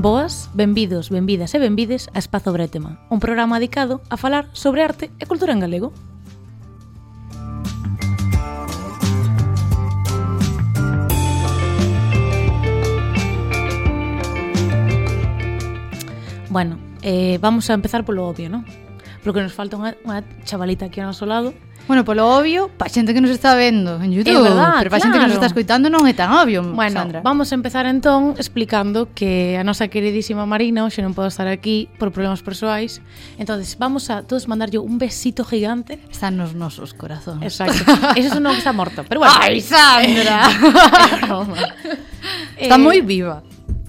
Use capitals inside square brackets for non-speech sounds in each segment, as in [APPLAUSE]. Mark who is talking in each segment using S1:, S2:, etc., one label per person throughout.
S1: Boas, benvidos, benvidas e benvides a Espazo Bretema, un programa dedicado a falar sobre arte e cultura en galego. Bueno, eh, vamos a empezar polo obvio, non? Porque nos falta unha, unha chavalita aquí ao noso lado
S2: Bueno, polo obvio, pa xente que nos está vendo en YouTube,
S1: é verdad,
S2: pero pa xente que nos está escoitando non é tan obvio,
S1: bueno,
S2: Sandra.
S1: vamos a empezar entón explicando que a nosa queridísima Marina hoxe non pode estar aquí por problemas persoais. Entonces, vamos a todos mandarlle un besito gigante.
S2: Están nos nosos corazóns.
S1: Exacto. Eso non está morto, pero bueno.
S2: Ai, Sandra. [LAUGHS] está
S1: eh,
S2: moi viva.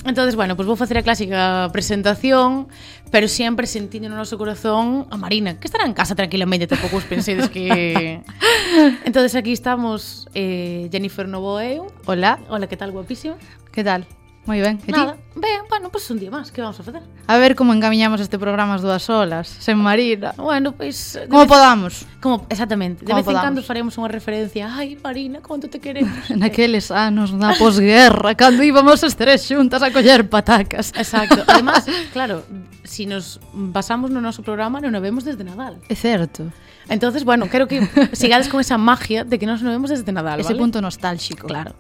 S1: Entonces, bueno, pues vou facer a clásica presentación pero sempre sentindo no noso corazón a Marina, que estará en casa tranquilamente, tampouco os pensedes que... [LAUGHS] entonces aquí estamos eh, Jennifer Novoe.
S2: Hola.
S1: Hola, que tal, guapísima?
S2: Que tal? Moi ben, que
S1: Nada. Ben, bueno, pois pues un día máis, que vamos a facer?
S2: A ver como encaminhamos este programa as dúas solas, sen Marina.
S1: Bueno, pois... Pues,
S2: como
S1: vez...
S2: podamos.
S1: Como, exactamente. De
S2: como
S1: vez
S2: podamos.
S1: en cando faremos unha referencia. Ai, Marina, quanto te queremos. [LAUGHS]
S2: Naqueles anos da posguerra, cando íbamos as tres xuntas a coller patacas.
S1: Exacto. [LAUGHS] Además, claro, si nos basamos no noso programa, non o vemos desde Nadal.
S2: É certo.
S1: Entonces, bueno, creo que sigades con esa magia de que nos non vemos desde Nadal,
S2: Ese
S1: ¿vale?
S2: punto nostálxico.
S1: Claro.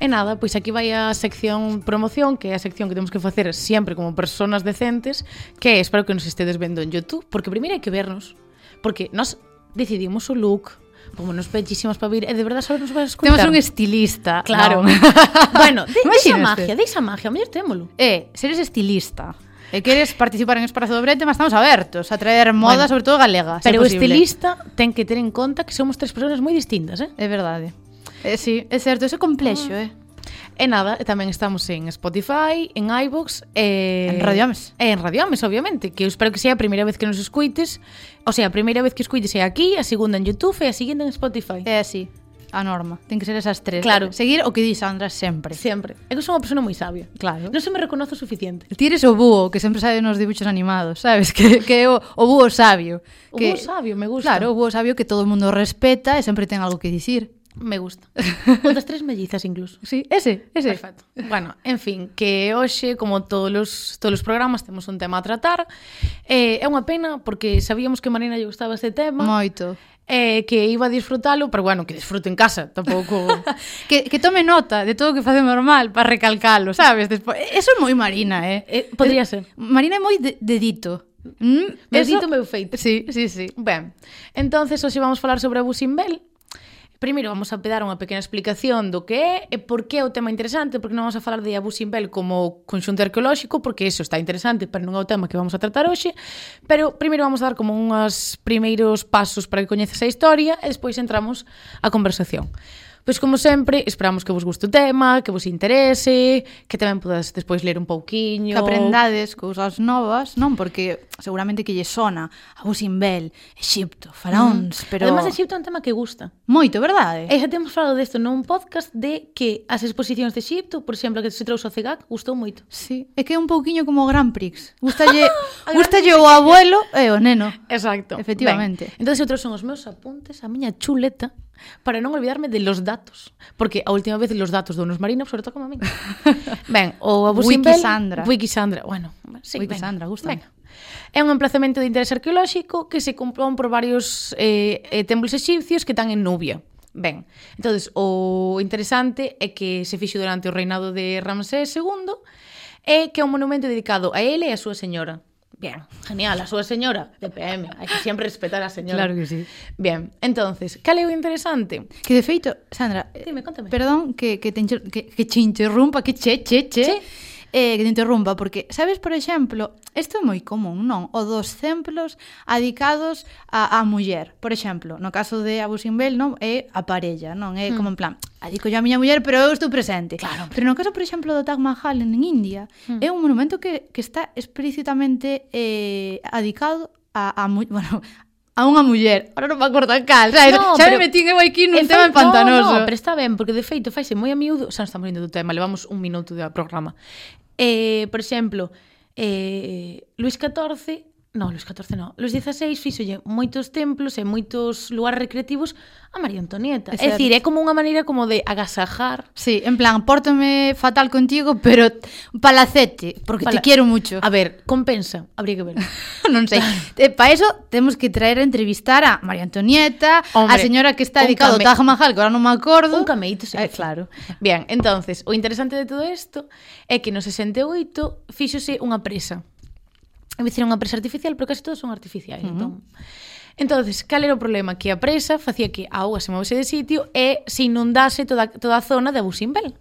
S1: E nada, pois aquí vai a sección promoción, que é a sección que temos que facer sempre como personas decentes, que espero que nos estedes vendo en YouTube, porque primeiro hai que vernos, porque nós decidimos o look, como nos bellísimas para vir, e de verdade só nos vas escutar.
S2: Temos un estilista.
S1: Claro.
S2: No. [LAUGHS]
S1: bueno, de, deixa magia, deixa magia, mellor témolo.
S2: Eh, seres estilista. E queres participar en Espazo do Brete, mas estamos abertos a traer moda,
S1: bueno,
S2: sobre todo galega.
S1: Pero o estilista ten que ter en conta que somos tres persoas moi distintas, eh?
S2: É verdade. Eh, sí, é certo, ese é complexo, mm. eh.
S1: E nada, tamén estamos en Spotify, en iVoox e...
S2: En Radio Ames.
S1: E en Radio Ames, obviamente, que eu espero que sea a primeira vez que nos escuites. O sea, a primeira vez que escuites é aquí, a segunda en Youtube e a seguinte en Spotify.
S2: É así, a norma. Ten que ser esas tres.
S1: Claro.
S2: Seguir o que di Sandra sempre.
S1: Sempre. É que son unha persona moi sabia.
S2: Claro.
S1: Non se me reconoce o suficiente.
S2: Ti eres o búho, que sempre sabe nos dibuixos animados, sabes? [LAUGHS] Que, que é o, o búho sabio.
S1: O
S2: que,
S1: búho sabio, me gusta.
S2: Claro, o búho sabio que todo o mundo respeta e sempre ten algo que dicir.
S1: Me gusta. [LAUGHS] O das tres mellizas incluso.
S2: Sí, ese, ese.
S1: Perfecto. Bueno, en fin, que hoxe, como todos os todos os programas, temos un tema a tratar. Eh, é unha pena porque sabíamos que a Marina lle gustaba este tema.
S2: Moito.
S1: Eh, que iba a disfrutalo, pero bueno, que disfrute en casa, tampouco... [LAUGHS]
S2: que, que tome nota de todo o que face normal para recalcalo, sabes? Despo... Eso é moi Marina, eh?
S1: eh podría ser.
S2: Marina é moi de dedito. Mm,
S1: Meu Eso... dito, meu feito.
S2: Sí, sí, sí.
S1: Ben, entonces hoxe vamos falar sobre a Busimbel, Primeiro vamos a pedar unha pequena explicación do que é e por que é o tema interesante, porque non vamos a falar de Abu Simbel como conxunto arqueolóxico, porque eso está interesante, pero non é o tema que vamos a tratar hoxe, pero primeiro vamos a dar como unhas primeiros pasos para que coñeces a historia e despois entramos a conversación. Pois como sempre, esperamos que vos guste o tema, que vos interese, que tamén podas despois ler un pouquiño.
S2: Que aprendades cousas novas, non? Porque seguramente que lle sona a vos Egipto, faraóns, mm. pero...
S1: Además, Egipto é un tema que gusta.
S2: Moito, verdade?
S1: E xa temos falado desto nun podcast de que as exposicións de Egipto, por exemplo, que se trouxe o CEGAC, gustou moito.
S2: Sí, é que é un pouquiño como o Grand Prix. Gustalle, [LAUGHS] gustalle o abuelo e o neno.
S1: Exacto.
S2: Efectivamente.
S1: Ben, entón, outros son os meus apuntes, a miña chuleta para non olvidarme de los datos, porque a última vez los datos donos Marina sobre como a min. [LAUGHS] ben, o Abu Simbel,
S2: Sandra.
S1: Wiki Sandra, bueno, sí,
S2: Wiki
S1: venga,
S2: Sandra, gusta.
S1: Venga. É un emplazamento de interés arqueolóxico que se compón por varios eh, eh templos egipcios que están en Nubia. Ben, entonces o interesante é que se fixo durante o reinado de Ramsés II é que é un monumento dedicado a ele e a súa señora. Bien, genial, a súa señora de PM. Hai que sempre respetar a señora.
S2: Claro que sí.
S1: Bien, entonces, cal é o interesante?
S2: Que de feito, Sandra,
S1: Dime, contame.
S2: perdón que, que, te, que, que che interrumpa, que che, che, che,
S1: Che.
S2: eh, que te interrumpa, porque, sabes, por exemplo, isto é moi común, non? O dos templos adicados a, a muller. Por exemplo, no caso de Abu Simbel, non? É a parella, non? É como hmm. en plan, adico yo a miña muller, pero eu estou presente.
S1: Claro.
S2: Pero no caso, por exemplo, do Taj Mahal en India,
S1: mm.
S2: é un monumento que, que está explícitamente eh, adicado a, a, bueno, a unha muller. Ahora non me acordo a cal, sabes?
S1: No,
S2: xa
S1: pero...
S2: me metín eu aquí nun
S1: en
S2: tema pantanoso.
S1: No, no, pero está ben, porque de feito faise moi a miúdo, xa nos estamos indo do tema, levamos un minuto do programa. Eh, por exemplo, eh, Luis XIV Non, Luis XIV non. Los 16 fixolle moitos templos e moitos lugares recreativos a María Antonieta.
S2: É,
S1: é dicir, é como unha maneira como de agasajar.
S2: Sí, en plan, pórtome fatal contigo, pero palacete, porque
S1: Pala...
S2: te quero mucho.
S1: A ver, compensa, habría que ver. [LAUGHS]
S2: non sei. Para pa eso, temos que traer a entrevistar a María Antonieta,
S1: Hombre, a
S2: señora que está dedicada ao Taj Mahal, que ahora non me acordo.
S1: Un cameíto, sí.
S2: Eh, claro.
S1: Bien, entonces, o interesante de todo isto é que no 68 fixose unha presa É dicir, unha presa artificial, pero case todos son artificiais. Uh -huh. Entón, Entonces, cal era o problema? Que a presa facía que a auga se movese de sitio e se inundase toda, toda a zona de Abusimbel.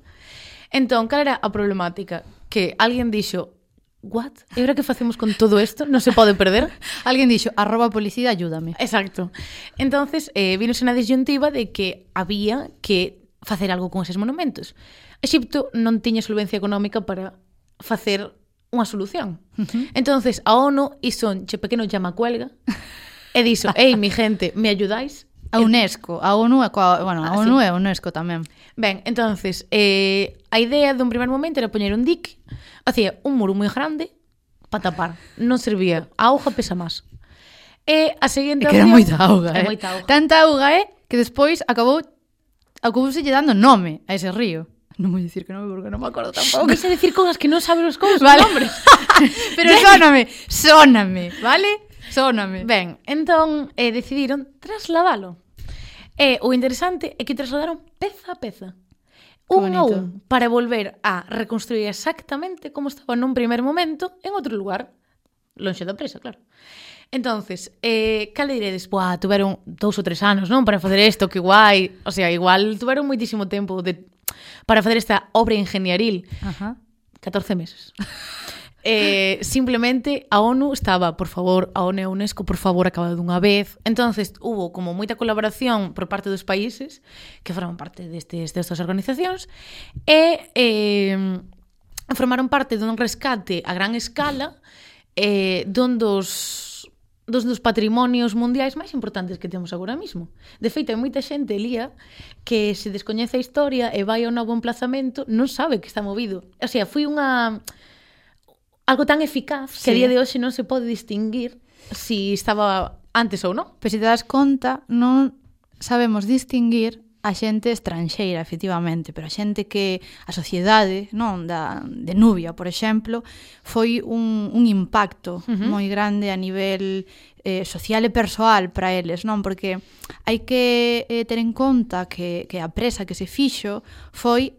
S1: Entón, cal era a problemática? Que alguén dixo, what? E agora que facemos con todo isto? Non se pode perder? [LAUGHS]
S2: alguén dixo, arroba policía, ayúdame.
S1: Exacto. Entonces, eh, vínose na disyuntiva de que había que facer algo con eses monumentos. Exipto non tiña solvencia económica para facer unha solución. Uh -huh. Entonces, a ONU hizo che pequeno llama cuelga e dixo, [LAUGHS] ei, mi gente, me ayudáis?
S2: A UNESCO, a ONU, a, bueno, a
S1: ah,
S2: ONU
S1: sí.
S2: e a UNESCO tamén.
S1: Ben, entonces, eh, a idea dun primer momento era poñer un dique, o sea, un muro moi grande para tapar. Non servía. A auga pesa máis. E a seguinte...
S2: E que era moita auga, eh?
S1: Moita auga.
S2: Tanta auga, eh? Que despois acabou acabouse lle dando nome a ese río non vou dicir que non, porque non me acordo tampouco.
S1: Vais a dicir cousas que non sabe os cousas,
S2: vale.
S1: nombres. [LAUGHS]
S2: Pero sóname, sóname, vale? Sóname.
S1: Ben, entón eh, decidiron trasladalo. E eh, o interesante é que trasladaron peza a peza. Un a un, para volver a reconstruir exactamente como estaba nun primer momento en outro lugar, lonxe da presa, claro. Entonces, eh, cal diredes, buah, tuveron dous ou tres anos, non? Para facer isto, que guai. O sea, igual tuveron moitísimo tempo de para facer esta obra ingeniaril.
S2: Ajá.
S1: 14 meses. [LAUGHS] Eh, simplemente a ONU estaba, por favor, a ONU e a UNESCO, por favor, acabado dunha vez. Entonces, hubo como moita colaboración por parte dos países que forman parte destes destas organizacións e eh, formaron parte dun rescate a gran escala eh, dun dos dos dos patrimonios mundiais máis importantes que temos agora mesmo. De feito, hai moita xente, Lía, que se descoñece a historia e vai ao novo emplazamento, non sabe que está movido. O sea, foi unha algo tan eficaz sí. que a día de hoxe non se pode distinguir si estaba antes ou non.
S2: Pero se te das conta, non sabemos distinguir a xente estranxeira, efectivamente, pero a xente que a sociedade, non, da de Nubia, por exemplo, foi un un impacto uh -huh. moi grande a nivel eh, social e persoal para eles, non? Porque hai que eh, ter en conta que, que a presa que se fixo foi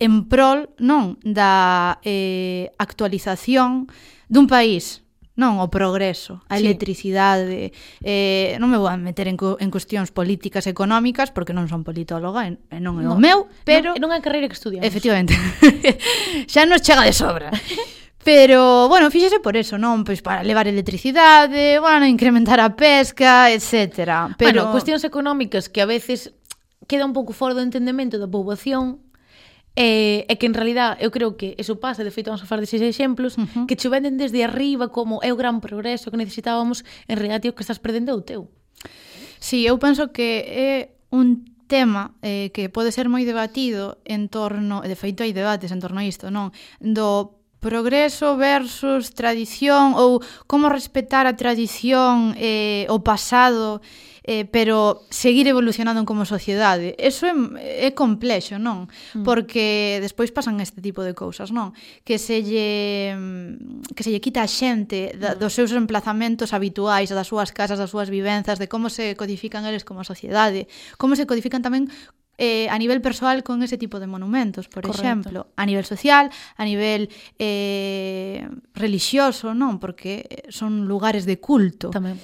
S2: en prol, non, da eh, actualización dun país Non, o progreso, a
S1: sí.
S2: electricidade. Eh, non me vou a meter en, cu en cuestións políticas económicas porque non son politóloga e, e non é no, o meu, pero...
S1: Non, non é a carreira que estudiamos.
S2: Efectivamente. [LAUGHS] Xa nos chega de sobra. [LAUGHS] Pero, bueno, fíxese por eso, non? Pois para levar electricidade, bueno, incrementar a pesca, etc. Pero...
S1: Bueno, cuestións económicas que a veces queda un pouco fora do entendemento da poboación E, e que en realidad eu creo que eso pasa, de feito vamos a falar deses exemplos, uh -huh. que che venden desde arriba como é o gran progreso que necesitábamos, en realidad tío, que estás perdendo o teu.
S2: Sí, eu penso que é un tema eh, que pode ser moi debatido en torno, de feito hai debates en torno a isto, non? Do progreso versus tradición ou como respetar a tradición eh, o pasado e eh, pero seguir evolucionando como sociedade. Eso é, é complexo, non? Mm. Porque despois pasan este tipo de cousas, non? Que se lle, mm, que se lle quita a xente da, mm. dos seus emplazamentos habituais, das súas casas, das súas vivenzas, de como se codifican eles como sociedade, como se codifican tamén eh, a nivel persoal con ese tipo de monumentos, por
S1: Correcto.
S2: exemplo, a nivel social, a nivel eh, religioso, non, porque eh, son lugares de culto.
S1: Tamén.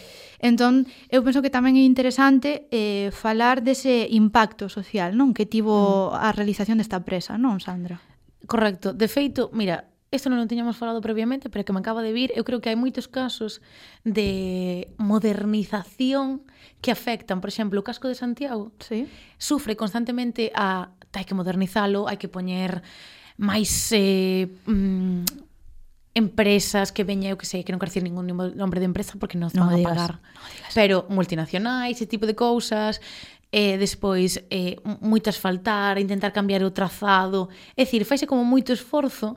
S2: Entón, eu penso que tamén é interesante eh, falar dese impacto social, non? Que tivo mm. a realización desta presa, non, Sandra?
S1: Correcto. De feito, mira, Isto non o tiñamos falado previamente, pero que me acaba de vir, eu creo que hai moitos casos de modernización que afectan, por exemplo, o casco de Santiago.
S2: Sí.
S1: Sufre constantemente a hai que modernizalo, hai que poñer máis eh, mm, empresas que veña, eu que sei, que non quero dicir ningún nombre de empresa porque non van a pagar. No. Pero multinacionais, ese tipo de cousas, e eh, despois eh, moitas faltar, intentar cambiar o trazado, é dicir, faise como moito esforzo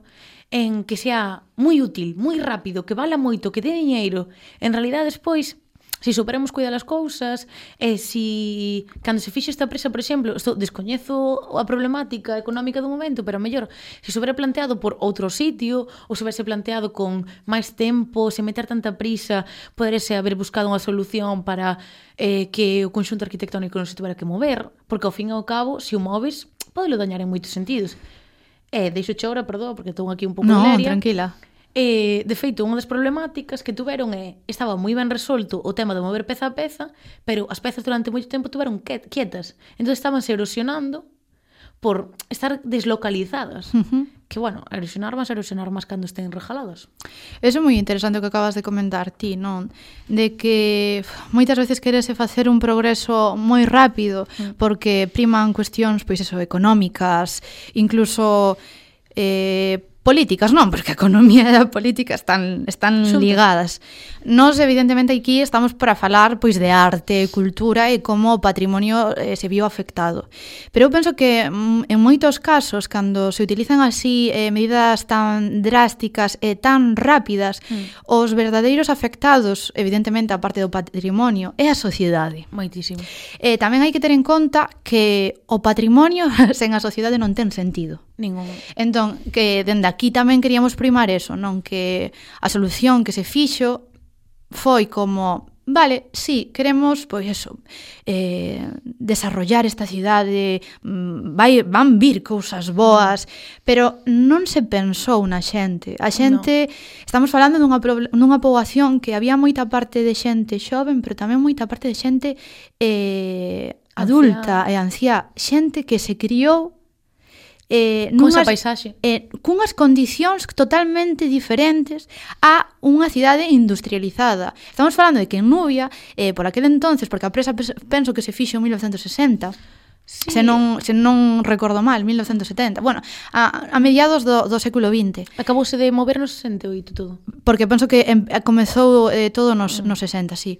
S1: en que sea moi útil, moi rápido, que vala moito, que dé diñeiro. En realidad despois Si superemos cuidar as cousas, e si cando se fixe esta presa, por exemplo, isto descoñezo a problemática económica do momento, pero mellor, se sobre planteado por outro sitio, ou se verse planteado con máis tempo, se meter tanta prisa, poderese haber buscado unha solución para eh, que o conxunto arquitectónico non se tuvera que mover, porque ao fin e ao cabo, se o moves, podelo dañar en moitos sentidos. Eh, deixo che agora, perdón, porque estou aquí un pouco
S2: no,
S1: hilaria.
S2: tranquila.
S1: E, de feito, unha das problemáticas que tuveron é estaba moi ben resolto o tema de mover peza a peza, pero as pezas durante moito tempo tuveron quietas. Entón estabanse erosionando por estar deslocalizadas. Uh -huh. Que, bueno, erosionar máis, erosionar máis cando estén regaladas.
S2: Eso é moi interesante o que acabas de comentar ti, non? De que moitas veces querese facer un progreso moi rápido uh -huh. porque priman cuestións, pois eso, económicas, incluso eh, políticas non, porque a economía e a política están están ligadas. Nós evidentemente aquí estamos para falar pois de arte, cultura e como o patrimonio eh, se viu afectado. Pero eu penso que mm, en moitos casos cando se utilizan así eh, medidas tan drásticas e tan rápidas, mm. os verdadeiros afectados, evidentemente a parte do patrimonio, é a sociedade.
S1: Moitísimo.
S2: Eh, tamén hai que ter en conta que o patrimonio [LAUGHS] sen a sociedade non ten sentido.
S1: Ningún.
S2: Entón, que dende aquí tamén queríamos primar eso, non que a solución que se fixo foi como Vale, sí, queremos, pois eso, eh, desarrollar esta cidade, mm, vai, van vir cousas boas, pero non se pensou na xente. A xente, no. estamos falando dunha, dunha poboación que había moita parte de xente xoven, pero tamén moita parte de xente eh, adulta anciá. e anciá, xente que se criou
S1: eh, nunhas, paisaxe.
S2: Eh, cunhas condicións totalmente diferentes a unha cidade industrializada. Estamos falando de que en Nubia, eh, por aquel entonces, porque a presa penso que se fixo en 1960, Sí. Se non se non recordo mal, 1970. Bueno, a, a mediados do, do século 20.
S1: Acabouse de mover nos 68 todo.
S2: Porque penso que em, comezou eh, todo nos, mm. nos 60, sí.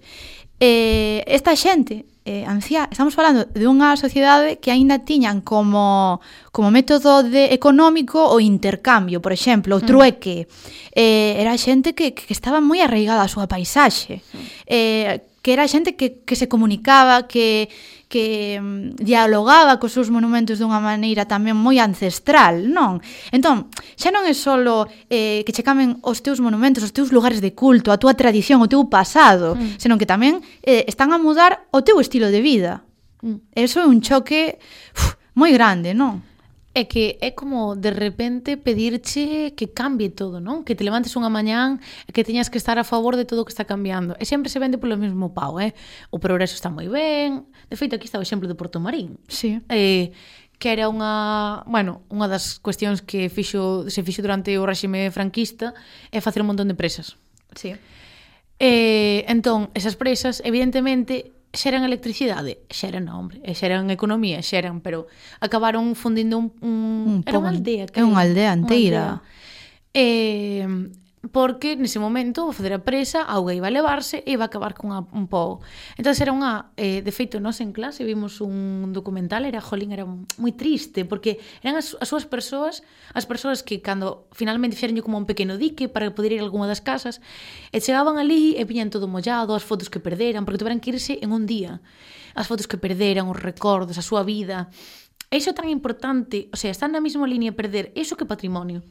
S2: Eh, esta xente eh, anciá, estamos falando de unha sociedade que aínda tiñan como, como método de económico o intercambio, por exemplo, o mm. trueque. Mm. Eh, era xente que, que estaba moi arraigada á súa paisaxe. Mm. Eh, que era xente que, que se comunicaba, que, que mm, dialogaba cos seus monumentos dunha maneira tamén moi ancestral, non? Entón, xa non é solo eh, que che camen os teus monumentos, os teus lugares de culto, a túa tradición, o teu pasado, mm. senón que tamén eh, están a mudar o teu estilo de vida. Mm. Eso é un choque uf, moi grande, non?
S1: é que é como de repente pedirche que cambie todo, non? Que te levantes unha mañán e que teñas que estar a favor de todo o que está cambiando. E sempre se vende polo mesmo pau, eh? O progreso está moi ben. De feito, aquí está o exemplo de Porto Marín.
S2: Sí.
S1: Eh, que era unha, bueno, unha das cuestións que fixo, se fixo durante o réxime franquista é facer un montón de presas.
S2: Sí.
S1: Eh, entón, esas presas, evidentemente, xeran electricidade, xeran hombre, e xeran economía, xeran, pero acabaron fundindo un, un, un era unha aldea,
S2: que é unha aldea anteira.
S1: Unha aldea. Eh, porque nese momento vou facer a presa, a auga iba a levarse e iba a acabar con a, un pou. Entón era unha, eh, de feito, nós en clase vimos un documental, era jolín, era moi triste, porque eran as, as súas persoas, as persoas que cando finalmente fixeron como un pequeno dique para poder ir a algunha das casas, e chegaban ali e viñan todo mollado, as fotos que perderan, porque tuveran que irse en un día. As fotos que perderan, os recordos, a súa vida. E iso é tan importante, o sea, está na mesma línea perder iso que patrimonio.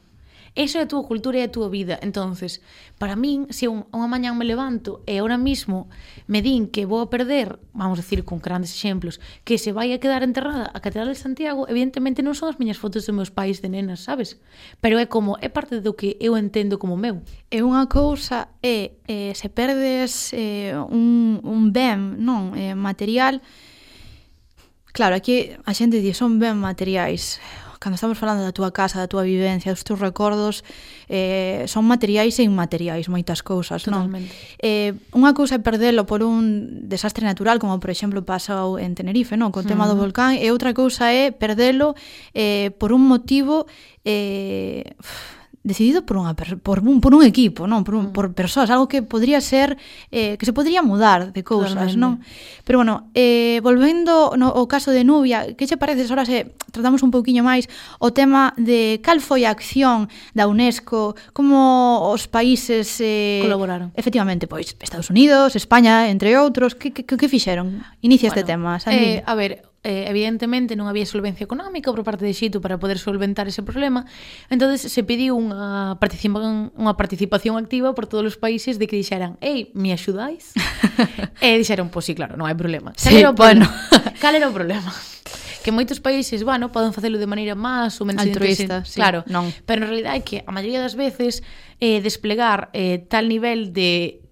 S1: Eso é a túa cultura e a túa vida. Entonces, para min, se un, unha mañán me levanto e ahora mismo me din que vou a perder, vamos a decir con grandes exemplos, que se vai a quedar enterrada a Catedral de Santiago, evidentemente non son as miñas fotos dos meus pais de nenas, sabes? Pero é como, é parte do que eu entendo como meu.
S2: É unha cousa é, é se perdes é, un, un ben, non, é, material, Claro, aquí a xente di son ben materiais cando estamos falando da túa casa, da túa vivencia, dos teus recordos, eh, son materiais e inmateriais moitas cousas,
S1: Totalmente.
S2: non? Eh, unha cousa é perdelo por un desastre natural, como por exemplo pasou en Tenerife, non? Con o tema mm. do volcán, e outra cousa é perdelo eh, por un motivo eh, decidido por unha por un por un equipo, non, por un, mm. por persoas, algo que podría ser eh que se podría mudar de cousas,
S1: Totalmente.
S2: non? Pero bueno, eh volvendo no o caso de Nubia, que che parece ahora se tratamos un pouquiño máis o tema de cal foi a acción da UNESCO, como os países eh
S1: colaboraron.
S2: Efectivamente, pois Estados Unidos, España, entre outros, que que, que fixeron? Inicia bueno, este tema,
S1: Sandy.
S2: Eh,
S1: a ver, eh, evidentemente non había solvencia económica por parte de Xito para poder solventar ese problema entonces se pediu unha participación, unha participación activa por todos os países de que dixeran ei, me axudáis? [LAUGHS] e dixeron, pois pues, sí, claro, non hai problema cal
S2: sí,
S1: era o problema? Cal era o problema? que moitos países, bueno, poden facelo de maneira máis ou menos altruista,
S2: sí,
S1: claro,
S2: non.
S1: pero en realidad é que a maioría das veces eh, desplegar eh, tal nivel de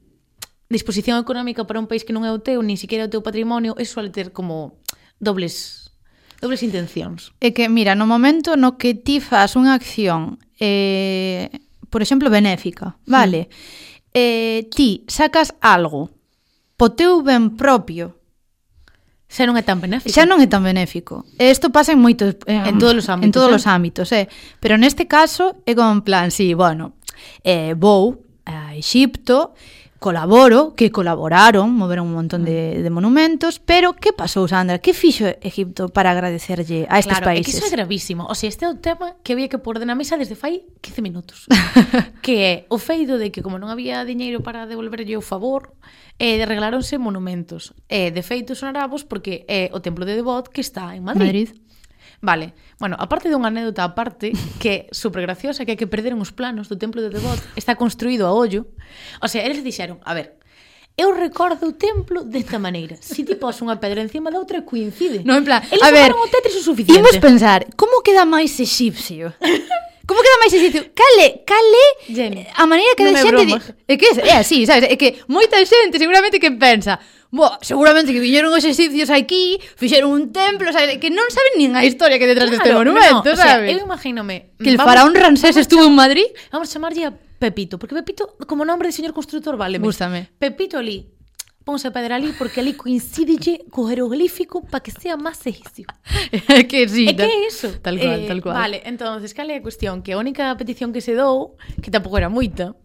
S1: disposición económica para un país que non é o teu, ni siquiera o teu patrimonio, é suele ter como dobles dobles intencións.
S2: É que, mira, no momento no que ti fas unha acción, eh, por exemplo, benéfica, vale? Eh, ti sacas algo po teu ben propio,
S1: xa non é tan benéfico.
S2: Xa non é tan benéfico. E isto pasa en moitos en,
S1: en todos os ámbitos.
S2: En todos
S1: eh?
S2: os ámbitos, eh. Pero neste caso é como en plan, si, sí, bueno, eh, vou a Exipto colaboro, que colaboraron, moveron un montón de, mm. de monumentos, pero que pasou, Sandra? Que fixo Egipto para agradecerlle a estes
S1: claro,
S2: países?
S1: Claro, é que iso é gravísimo. O sea, este é o tema que había que pôr na mesa desde fai 15 minutos. [LAUGHS] que é o feido de que como non había diñeiro para devolverlle o favor, eh, regalaronse monumentos. Eh, de feito, son arabos porque é eh, o templo de Devot que está en Madrid.
S2: Madrid
S1: Vale. Bueno, aparte dunha anécdota aparte [LAUGHS] que super graciosa que é que perderon os planos do templo de Devot, está construído a ollo. O sea, eles dixeron, a ver, Eu recordo o templo desta maneira. Si ti pos unha pedra encima da outra coincide.
S2: No, en plan,
S1: Eles
S2: a ver,
S1: o Tetris o suficiente.
S2: Imos pensar, como queda máis exipcio? [LAUGHS] Como queda máis exercicio? Cale, cale
S1: Jenny.
S2: Eh, a maneira que
S1: non
S2: de xente... Di... É que é así, eh, sabes? É que moita xente seguramente que pensa Bo, seguramente que viñeron os exercicios aquí, fixeron un templo, sabes? Que non saben nin a historia que detrás
S1: claro, deste
S2: monumento,
S1: no, sabes? O sea, eu imagínome...
S2: Que el
S1: vamos,
S2: faraón Ramsés estuvo en Madrid.
S1: Vamos a chamarlle a Pepito, porque Pepito, como nombre de señor constructor, vale.
S2: Gústame.
S1: Pepito ali, Ponse a pedra ali porque ali coincidille co jeroglífico para que sea máis egipcio. [LAUGHS]
S2: que sí,
S1: é que é iso.
S2: Tal cual,
S1: eh,
S2: tal cual.
S1: Vale, entonces, cal é a cuestión? Que a única petición que se dou, que tampouco era moita,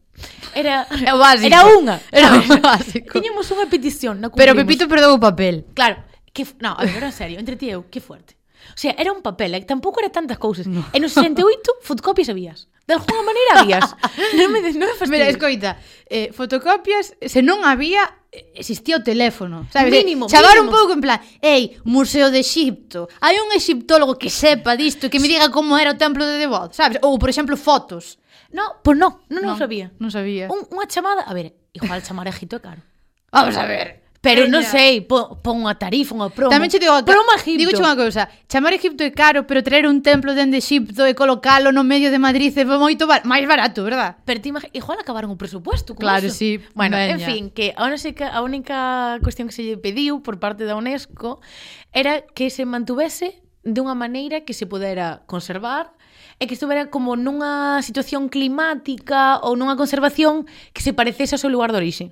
S1: Era [LAUGHS]
S2: é básico.
S1: Era unha. [LAUGHS]
S2: Era o básico.
S1: Tiñamos unha petición, na
S2: Pero Pepito perdeu o papel.
S1: Claro. Que, no, a ver, en serio, entre ti e eu, que fuerte. O sea, era un papel, eh? tampouco era tantas cousas. No. En 68, fotocopias habías. De alguna maneira habías. [LAUGHS] non me, non me fastidies.
S2: Mira, escoita, eh, fotocopias, se non había, existía o teléfono, sabes?
S1: Mínimo,
S2: eh, Chavar
S1: mínimo.
S2: un pouco en plan, ei, Museo de Egipto, hai un egiptólogo que sepa disto, que me diga como era o templo de Debod, sabes? Ou, por exemplo, fotos.
S1: No, pois pues non, non, non, non sabía.
S2: Non sabía.
S1: Un, unha chamada, a ver, igual chamar a Egipto é caro.
S2: Vamos a ver.
S1: Pero non sei, pon, pon unha tarifa, unha promo.
S2: Tamén che digo,
S1: promo Egipto.
S2: Digo che unha cousa, chamar Egipto é caro, pero traer un templo dende Egipto e colocalo no medio de Madrid é moito bar máis barato, verdad?
S1: Pero ti igual acabaron o presupuesto con
S2: Claro,
S1: eso.
S2: sí.
S1: Bueno,
S2: veña.
S1: en fin, que a única, a única cuestión que se lle pediu por parte da UNESCO era que se mantuvese dunha maneira que se pudera conservar e que estuvera como nunha situación climática ou nunha conservación que se parecese ao seu lugar de orixe.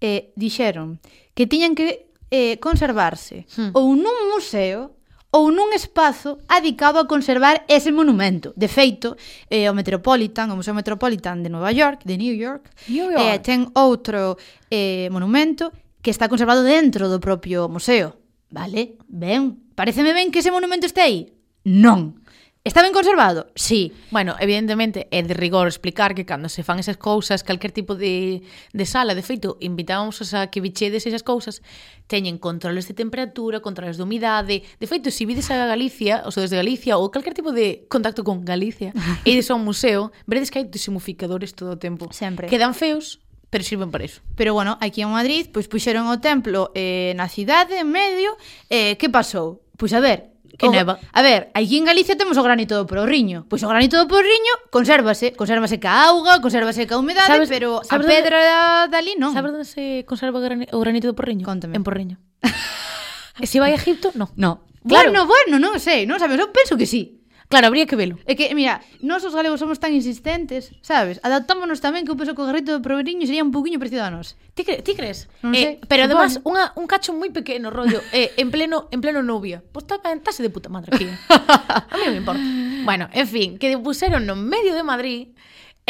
S2: E eh, dixeron que tiñan que eh, conservarse
S1: hmm.
S2: ou nun museo ou nun espazo adicado a conservar ese monumento. De feito, eh, o Metropolitan, o Museo Metropolitan de Nova York, de New York,
S1: New York.
S2: Eh, ten outro eh, monumento que está conservado dentro do propio museo. Vale? Ben. Pareceme ben que ese monumento este aí? Non. Está ben conservado? Sí.
S1: Bueno, evidentemente, é de rigor explicar que cando se fan esas cousas, calquer tipo de, de sala, de feito, invitábamos a que bichedes esas cousas, teñen controles de temperatura, controles de humidade. De feito, se vides a Galicia, ou desde Galicia, ou calquer tipo de contacto con Galicia, e [LAUGHS] ides ao museo, veredes que hai desumificadores todo o tempo.
S2: Sempre.
S1: Quedan feos, pero sirven para iso.
S2: Pero bueno, aquí en Madrid, pois puxeron o templo eh, na cidade, en medio, eh, que pasou? Pois a ver,
S1: Que
S2: o,
S1: neva.
S2: A ver, aquí en Galicia temos o granito do porriño. Pois o granito do porriño consérvase, consérvase ca auga, consérvase ca humedade,
S1: sabes,
S2: pero
S1: sabes
S2: a pedra onde, dali non.
S1: Sabes onde se conserva o granito do porriño?
S2: Contame.
S1: En porriño. [LAUGHS] e se vai a Egipto, No.
S2: No.
S1: Bueno,
S2: bueno, bueno non sei, non sabes, eu penso que sí.
S1: Claro, habría que velo.
S2: É que, mira, nós os galegos somos tan insistentes, sabes? Adaptámonos tamén que eu penso que o garrito de Proveriño sería un poquinho parecido a nós.
S1: Ti, cre ti crees?
S2: Non
S1: eh, sei,
S2: pero
S1: además, unha, un cacho moi pequeno, rollo, [LAUGHS] eh, en pleno en pleno novia. Pois pues, tase de puta madre aquí. [LAUGHS] a mí non me importa. Bueno, en fin, que puseron no medio de Madrid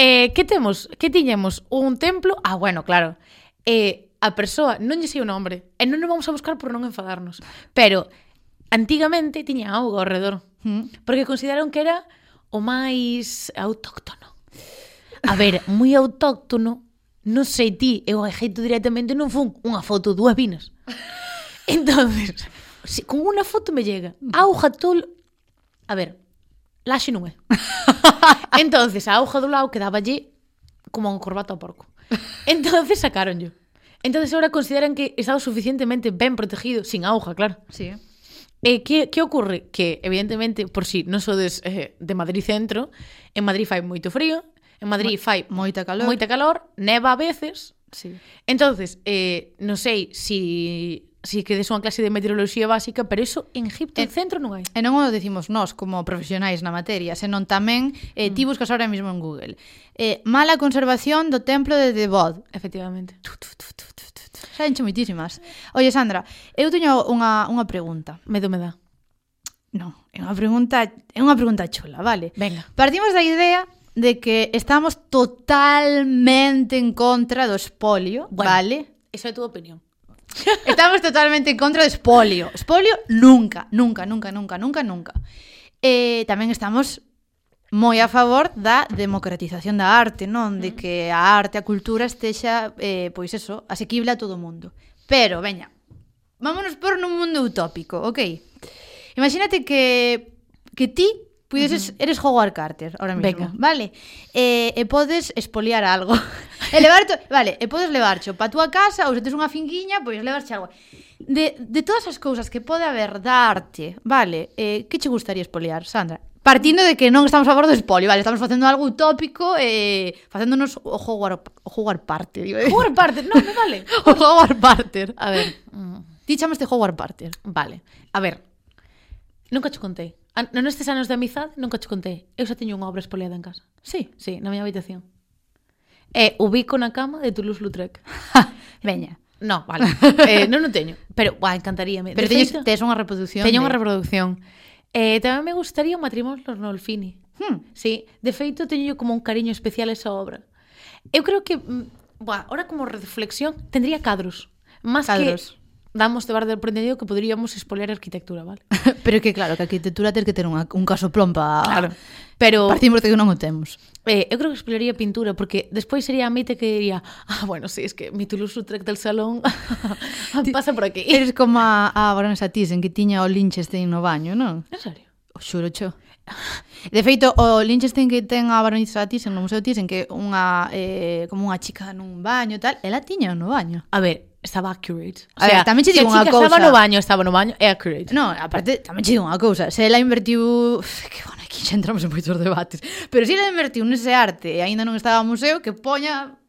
S1: Eh, que temos? Que tiñemos un templo? Ah, bueno, claro. Eh, a persoa non lle sei o nombre. E non nos vamos a buscar por non enfadarnos. Pero antigamente tiña auga ao redor
S2: mm.
S1: porque consideraron que era o máis autóctono. A ver, moi autóctono, non sei ti, eu ajeito directamente non fun unha foto, dúas vinas. [LAUGHS] Entonces, si con unha foto me llega, auja tol... A ver, laxe non é. [LAUGHS] Entonces, a auja do lado quedaba allí como un corbato ao porco. Entonces sacaron yo. Entonces ahora consideran que estaba suficientemente ben protegido, sin auja, claro.
S2: Sí.
S1: Eh, e que, que ocorre? Que, evidentemente, por si non sodes eh, de Madrid centro, en Madrid fai moito frío, en Madrid Mo fai
S2: moita calor,
S1: moita calor neva a veces.
S2: Sí.
S1: Entonces, eh, non sei se si si que des unha clase de meteoroloxía básica, pero eso en Egipto, en eh, centro non hai.
S2: E non o decimos nós como profesionais na materia, senón tamén eh, mm. ti buscas ahora mesmo en Google. Eh, mala conservación do templo de Debod.
S1: Efectivamente. Tu, tu, tu, tu, tu.
S2: Xa enche moitísimas. Oye, Sandra, eu teño unha, unha pregunta.
S1: Medo me dá.
S2: Non, é unha pregunta, é unha pregunta chula, vale?
S1: Venga.
S2: Partimos da idea de que estamos totalmente en contra do espolio,
S1: bueno,
S2: vale?
S1: Esa é a túa opinión. [LAUGHS]
S2: Estamos totalmente en contra do espolio. Espolio nunca, nunca, nunca, nunca, nunca, nunca. Eh, tamén estamos moi a favor da democratización da arte, non? De mm. que a arte, a cultura estexa, eh, pois eso, asequible a todo o mundo. Pero, veña, vámonos por nun mundo utópico, ok? Imagínate que que ti puideses, uh -huh. eres Howard Carter ahora mismo,
S1: Venga.
S2: vale? E, e podes espoliar algo. [LAUGHS] e levar to, vale, e podes levarcho pa túa casa ou se tes unha finquiña, pois levarche algo. De, de todas as cousas que pode haber da arte, vale, eh, que che gustaría espoliar, Sandra? Partindo de que non estamos a favor do espolio, vale, estamos facendo algo utópico e eh, facéndonos o Howard, o Howard Parter.
S1: Howard Parter, non, me vale. [LAUGHS]
S2: o Howard Parter.
S1: A ver, mm.
S2: ti chamaste Howard Parter.
S1: Vale. A ver, nunca che contei. A, non estes anos de amizade, nunca che contei. Eu xa teño unha obra espoliada en casa.
S2: Sí,
S1: sí, na miña habitación. E ubico na cama de Toulouse-Lautrec. [LAUGHS]
S2: Veña.
S1: No, vale. eh, non o teño. Pero, buah, encantaríame.
S2: Pero teñes, tes unha reproducción.
S1: Teño
S2: de...
S1: unha reproducción. Eh, tamén me gustaría o matrimonio Nolfini.
S2: Hmm.
S1: Sí, de feito teño como un cariño especial esa obra. Eu creo que, mm, buah, ahora como reflexión, tendría cadros. Más
S2: cadros.
S1: que damos de bar del prendido que poderíamos espolear arquitectura, vale? [LAUGHS]
S2: Pero que claro, que a arquitectura ter que ter unha, un caso plompa.
S1: Claro. Pero...
S2: Partimos de que non o temos.
S1: Eh, eu creo que espolearía pintura, porque despois sería a mite que diría, ah, bueno, sí, es que mi Toulouse-Lautrec del salón [LAUGHS] [LAUGHS] pasa por aquí.
S2: Eres como a, a Baronesa Thyssen, que tiña o Lichtenstein no baño, non?
S1: En serio?
S2: O xuro cho. De feito, o Lichtenstein que ten a Baronesa Thyssen no Museo Thyssen, que unha, eh, como unha chica nun baño e tal, ela tiña no baño.
S1: A ver, estaba accurate.
S2: O sea, a ver, tamén che digo unha
S1: cousa. estaba no baño, estaba no baño, é accurate.
S2: No, aparte, tamén che digo unha cousa. Se ela invertiu... Que bueno, aquí xa entramos en moitos debates. Pero se ela invertiu nese arte e aínda non estaba ao museo, que poña...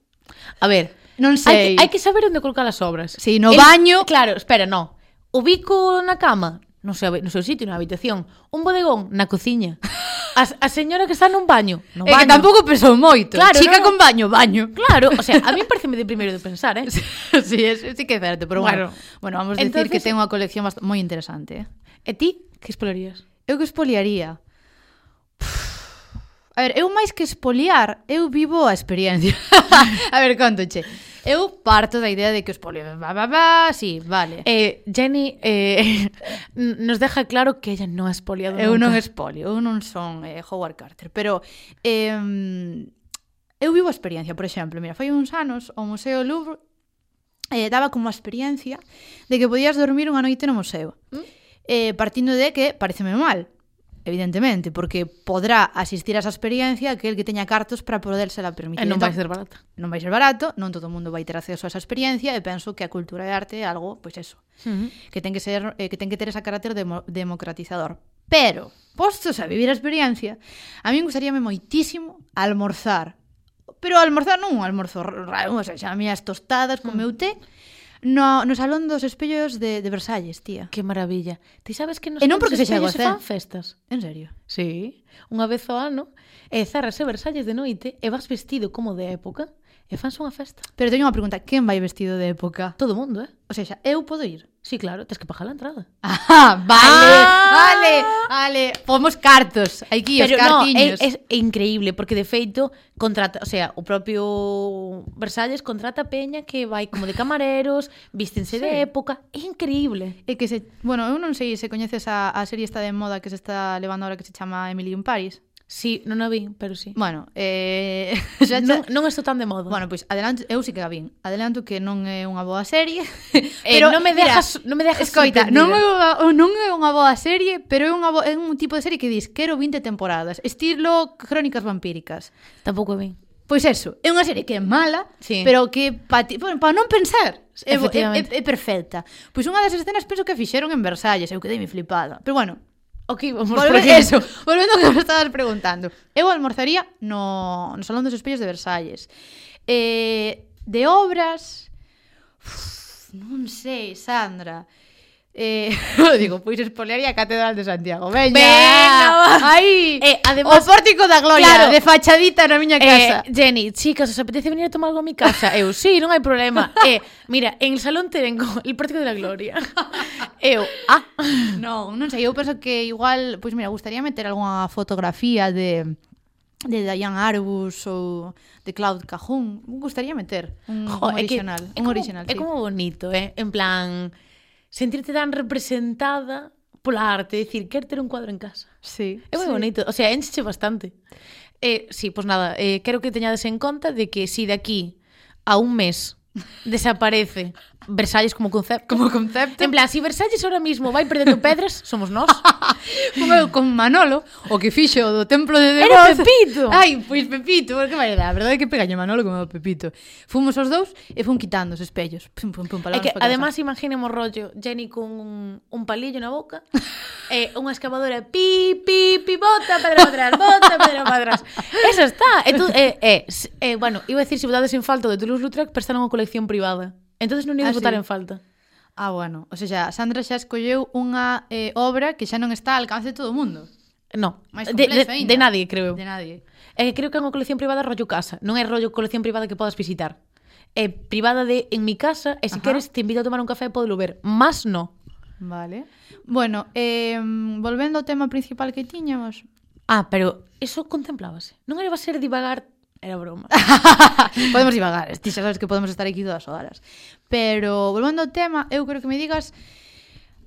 S1: A ver,
S2: non sei.
S1: Hai, hai que saber onde colocar as obras.
S2: Si, sí, no El, baño...
S1: Claro, espera, no. O bico na cama, no sei, no seu sitio, na habitación. Un bodegón, na cociña a, a señora que está nun baño. No
S2: é
S1: baño.
S2: que tampouco pesou moito.
S1: Claro,
S2: Chica
S1: no, no.
S2: con baño, baño.
S1: Claro, o sea, a mí pareceme de primeiro de pensar, eh? [LAUGHS]
S2: sí, es, sí que é certo, pero bueno.
S1: Bueno,
S2: bueno vamos a decir
S1: Entonces,
S2: que ten unha colección moi interesante. Eh?
S1: E ti, que espoliarías?
S2: Eu que espoliaría? A ver, eu máis que espoliar, eu vivo a experiencia. [LAUGHS] [LAUGHS] a ver, contoche. Eu parto da idea de que os polios va, va, va, sí, vale.
S1: Eh, Jenny eh, [LAUGHS] nos deja claro que ella non es espoliado
S2: Eu nunca. non
S1: es
S2: espolio, eu non son eh, Howard Carter, pero eh, eu vivo a experiencia, por exemplo, mira, foi uns anos o Museo Louvre eh, daba como a experiencia de que podías dormir unha noite no museo.
S1: Mm?
S2: Eh, partindo de que pareceme mal, evidentemente, porque podrá asistir a esa experiencia aquel que teña cartos para podérsela permitir.
S1: E non vai
S2: entón,
S1: ser barata.
S2: Non vai ser barato, non todo o mundo vai ter acceso a esa experiencia e penso que a cultura de arte é algo, pois eso, uh -huh. que ten que ser eh, que ten que ter ese carácter demo, democratizador. Pero, postos a vivir a experiencia, a min gustaríame moitísimo almorzar. Pero almorzar non un almorzo raro, o sea, xa as tostadas con meu mm. té, no, no Salón dos Espellos de, de Versalles, tía.
S1: Que maravilla. Ti sabes que nos
S2: e non porque
S1: se
S2: chegou a
S1: fan festas?
S2: En serio?
S1: Sí. Unha vez ao ano, e zarrase Versalles de noite e vas vestido como de época. E fans unha festa.
S2: Pero teño unha pregunta, quen vai vestido de época?
S1: Todo mundo, eh?
S2: O sea, xa, eu podo ir?
S1: Sí, claro, tens que pagar a entrada. [LAUGHS]
S2: Ah, vale,
S1: ah!
S2: vale, vale. Pomos cartos, aquí Pero os
S1: cartiños. No, é, é, é increíble, porque de feito, contrata, o sea, o propio Versalles contrata peña que vai como de camareros, vístense
S2: sí.
S1: de época, é increíble.
S2: É que se, bueno, eu non sei se coñeces a, a serie esta de moda que se está levando agora que se chama Emily in Paris.
S1: Sí, non a vin, pero sí.
S2: Bueno, eh, xa, [LAUGHS] xa...
S1: Non, non estou tan de moda.
S2: Bueno, pois pues, adelanto, eu sí que a vin. Adelanto que non é unha boa serie, [LAUGHS]
S1: eh, pero eh, non me dejas, mira, non me dejas
S2: escoita, non é unha, non é unha boa serie, pero é unha bo, é un tipo de serie que dis, quero 20 temporadas, estilo crónicas vampíricas.
S1: Tampouco a vin.
S2: Pois eso, é unha serie que é mala,
S1: sí.
S2: pero que para bueno, pa non pensar é, é, é, é perfecta. Pois unha das escenas penso que fixeron en Versalles, eu quedei me flipada. Pero bueno,
S1: Ok, vamos
S2: Volve,
S1: por aquí.
S2: Eso, volvendo ao que me estabas preguntando. Eu almorzaría no, no Salón dos Espellos de Versalles. Eh, de obras... Uf, non sei, Sandra. Eh, [LAUGHS] digo, pois espolearía a Catedral de Santiago Veña,
S1: Venga,
S2: aí
S1: eh, además,
S2: O pórtico da gloria
S1: claro,
S2: De fachadita na miña eh, casa
S1: eh, Jenny, chicas, os apetece venir a tomar algo a mi casa? Eu, sí, non hai problema [LAUGHS] eh, Mira, en el salón te vengo El pórtico da gloria [LAUGHS] Eu, ah
S2: Non, non sei, eu penso que igual Pois pues mira, gustaría meter algunha fotografía de de Diane Arbus ou de Cloud Cajón, gustaría meter un,
S1: jo,
S2: un original,
S1: é que, é como, un
S2: original.
S1: É
S2: sí.
S1: como bonito, eh? En plan, sentirte tan representada pola arte, decir, quer ter un cuadro en casa.
S2: Sí.
S1: É moi
S2: sí.
S1: bonito, o sea, enche bastante. Eh, sí, pois pues nada, eh, quero que teñades en conta de que si de aquí a un mes [LAUGHS] desaparece Versalles como concepto.
S2: Como concepto.
S1: En plan, si Versalles ahora mismo vai perdendo pedras, somos nós. [LAUGHS]
S2: como eu con Manolo, o que fixo do templo de
S1: Deus.
S2: Era
S1: Pepito.
S2: Ai, pois Pepito, que vai dar. A verdade é que pegaño Manolo como Pepito. Fomos os dous e fun quitando os espellos. Pum, pum, pum,
S1: é que, además, imaginemos rollo Jenny con un, un palillo na boca, e eh, unha excavadora pi, pi, pi, bota, pedra para atrás, bota, pedra para atrás. Eso está. E, tú, eh, eh, eh, bueno, iba a decir, se si votades en falta de Toulouse-Lautrec, prestaron unha colección privada. Entonces non ides
S2: ah,
S1: votar
S2: sí.
S1: en falta.
S2: Ah, bueno. O sea, Sandra xa escolleu unha eh, obra que xa non está al alcance de todo o mundo.
S1: No,
S2: Máis
S1: de, de, de nadie, creo.
S2: De nadie.
S1: É que creo que é unha colección privada rollo casa. Non é rollo colección privada que podas visitar. É privada de en mi casa e se
S2: Ajá.
S1: queres te invito a tomar un café e podelo ver. Mas no.
S2: Vale. Bueno, eh, volvendo ao tema principal que tiñamos.
S1: Ah, pero eso contemplábase. Non era ser divagar Era broma. [LAUGHS]
S2: podemos divagar, ti xa sabes que podemos estar aquí todas horas. Pero, volvendo ao tema, eu creo que me digas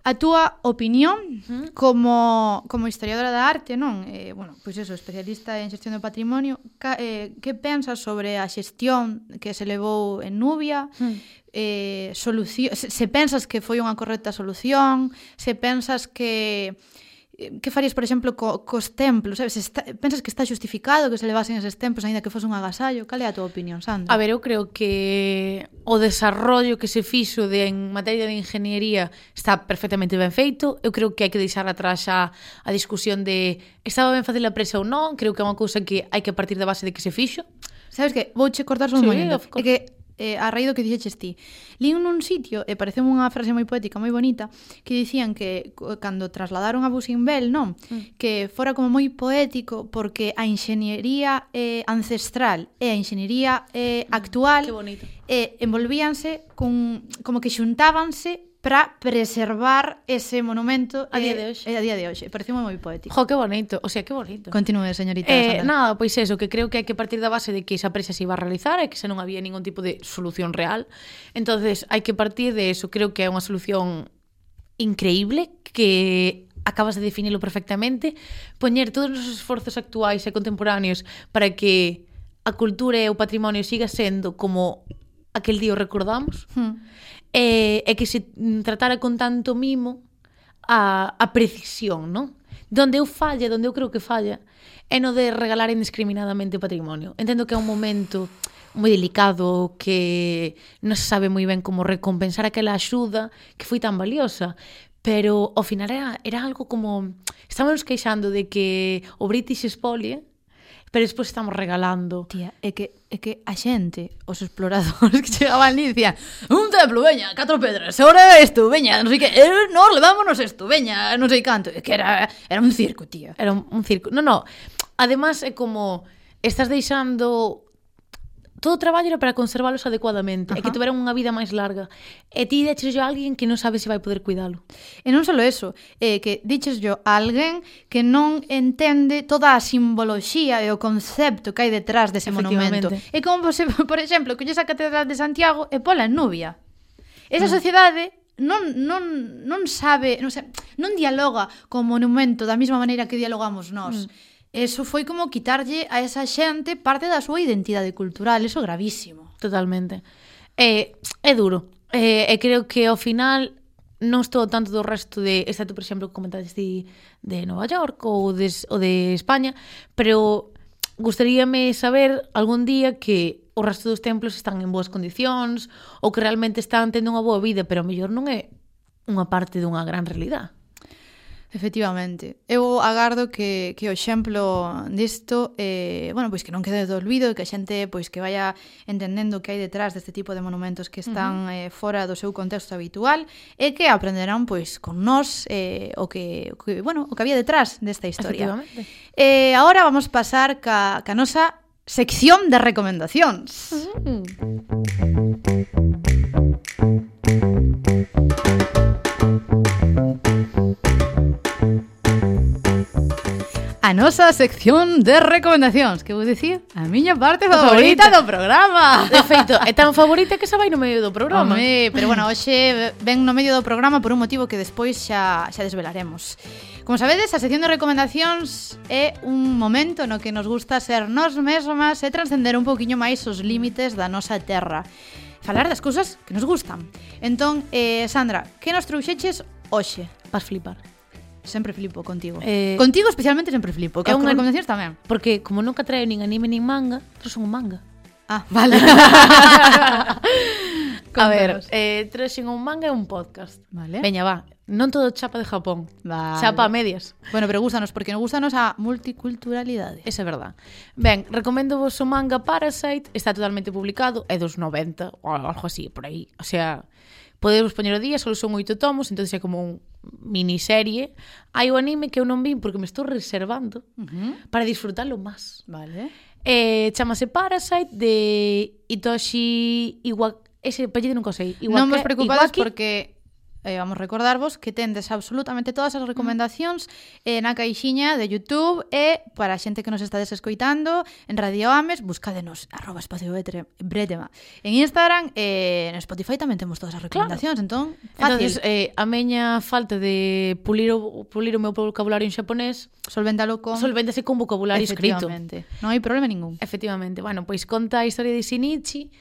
S2: a túa opinión como, como historiadora da arte, non? Eh, bueno, pois eso, especialista en xestión do patrimonio, ca, eh, que pensas sobre a xestión que se levou en Nubia?
S1: Mm.
S2: Eh, solución, se, se pensas que foi unha correcta solución? Se pensas que que farías, por exemplo, co, cos templos? Sabes? Está, pensas que está justificado que se levasen eses templos aínda que fose un agasallo? Cal é a túa opinión, Sandra?
S1: A ver, eu creo que o desarrollo que se fixo de, en materia de ingeniería está perfectamente ben feito. Eu creo que hai que deixar atrás a, a discusión de estaba ben facer a presa ou non. Creo que é unha cousa que hai que partir da base de que se fixo.
S2: Sabes que? Vouche cortar só un sí,
S1: momento.
S2: É que eh, a raíz do que dixeches ti. Lín nun sitio, e pareceu unha frase moi poética, moi bonita, que dicían que cando trasladaron a Busimbel, non?
S1: Mm.
S2: Que fora como moi poético porque a enxeñería eh, ancestral e a enxeñería eh,
S1: mm, actual mm,
S2: eh, envolvíanse con, como que xuntábanse para preservar ese monumento
S1: a día
S2: eh,
S1: de hoxe.
S2: Eh, a día de hoxe, pareceu moi poético.
S1: Jo, que bonito, o sea, que bonito.
S2: Continúe, señorita
S1: eh,
S2: Sandra.
S1: Nada, pois eso, que creo que hai que partir da base de que esa presa se iba a realizar e que se non había ningún tipo de solución real. entonces hai que partir de eso, creo que é unha solución increíble que acabas de definirlo perfectamente, poñer todos os esforzos actuais e contemporáneos para que a cultura e o patrimonio siga sendo como aquel día o recordamos,
S2: hmm.
S1: e, e que se tratara con tanto mimo a, a precisión, non? Donde eu falla, donde eu creo que falla, é no de regalar indiscriminadamente o patrimonio. Entendo que é un momento moi delicado, que non se sabe moi ben como recompensar aquela axuda que foi tan valiosa, pero ao final era, era algo como... Estábamos queixando de que o British Spolie pero despois estamos regalando.
S2: Tía, é que é que a xente, os exploradores [LAUGHS] que chegaban ali dicían un templo, veña, catro pedras, ahora isto, veña, non sei que, eh, nos levámonos isto, veña, non sei canto. É que era, era un circo, tía.
S1: Era un, un circo. No, no, además é como estás deixando todo o traballo era para conservalos adecuadamente Ajá. e que tuveran unha vida máis larga. E ti deches a alguén que non sabe se vai poder cuidalo.
S2: E non só eso, é que diches yo a alguén que non entende toda a simboloxía e o concepto que hai detrás dese monumento. É como, se, por exemplo, colles a Catedral de Santiago e pola en Nubia. Esa mm. sociedade non, non, non sabe, non, sabe, non dialoga co monumento da mesma maneira que dialogamos nós. Mm. Eso foi como quitarlle a esa xente parte da súa identidade cultural, eso gravísimo.
S1: Totalmente. Eh, é, é duro. É, e creo que ao final non estou tanto do resto de, excepto, por exemplo, que comentaste de, de Nova York ou de, ou de España, pero gustaríame saber algún día que o resto dos templos están en boas condicións ou que realmente están tendo unha boa vida, pero mellor non é unha parte dunha gran realidade.
S2: Efectivamente. Eu agardo que, que o exemplo disto, eh, bueno, pois que non quede do olvido e que a xente pois que vaya entendendo que hai detrás deste tipo de monumentos que están uh -huh. eh, fora do seu contexto habitual e que aprenderán pois con nós eh, o, que, o que, bueno, o que había detrás desta historia. Eh, agora vamos pasar ca, ca nosa sección de recomendacións. Uh -huh. nosa sección de recomendacións Que vos dicir a miña parte favorita, favorita do programa
S1: De feito, é tan favorita que xa vai no medio do programa
S2: Home, Pero bueno, hoxe ven no medio do programa por un motivo que despois xa, xa desvelaremos Como sabedes, a sección de recomendacións é un momento no que nos gusta ser nós mesmas e transcender un poquinho máis os límites da nosa terra. Falar das cousas que nos gustan. Entón, eh, Sandra, que nos trouxeches hoxe?
S1: Vas flipar
S2: sempre flipo contigo. Eh, contigo especialmente sempre flipo. Que é unha recomendacións tamén.
S1: Porque como nunca traio nin anime nin manga, trouxe son un manga.
S2: Ah, [LAUGHS] vale. [LAUGHS]
S1: a ver, eh, traxen un manga e un podcast.
S2: Vale.
S1: Veña, va. Non todo chapa de Japón.
S2: Vale.
S1: Chapa a medias.
S2: Bueno, pero gústanos, porque nos gústanos a multiculturalidade.
S1: Esa é verdad. Ben, recomendo vos o manga Parasite. Está totalmente publicado. É dos 90 ou algo así, por aí. O sea, podemos poñer o día, só son oito tomos, entón é como un miniserie. Hai o anime que eu non vi porque me estou reservando uh -huh. para disfrutalo máis.
S2: Vale.
S1: Eh, chamase Parasite de Itoshi Iwak... Ese apellido nunca sei.
S2: Iwake, non vos preocupades Iwaki. porque eh, vamos recordarvos que tendes absolutamente todas as recomendacións eh, na caixiña de YouTube e para a xente que nos estades desescoitando en Radio Ames, buscádenos arroba espacio bretema. En Instagram e eh, en Spotify tamén temos todas as recomendacións, claro. entón, fácil.
S1: Entonces, eh, a meña falta de pulir o, pulir o meu vocabulario en xaponés
S2: solventalo con
S1: solvéntase con vocabulario escrito.
S2: Non hai problema ningún.
S1: Efectivamente. Bueno, pois conta a historia de Shinichi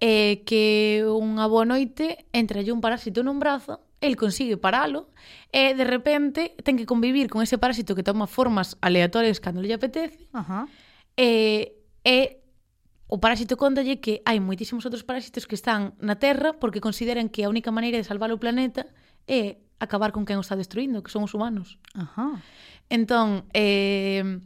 S1: é que unha boa noite entralle un parásito nun brazo el consigue paralo e de repente ten que convivir con ese parásito que toma formas aleatorias cando lle apetece
S2: Ajá.
S1: e, e o parásito contalle que hai moitísimos outros parásitos que están na Terra porque consideran que a única maneira de salvar o planeta é acabar con quen o está destruindo, que son os humanos.
S2: Ajá.
S1: Entón, eh,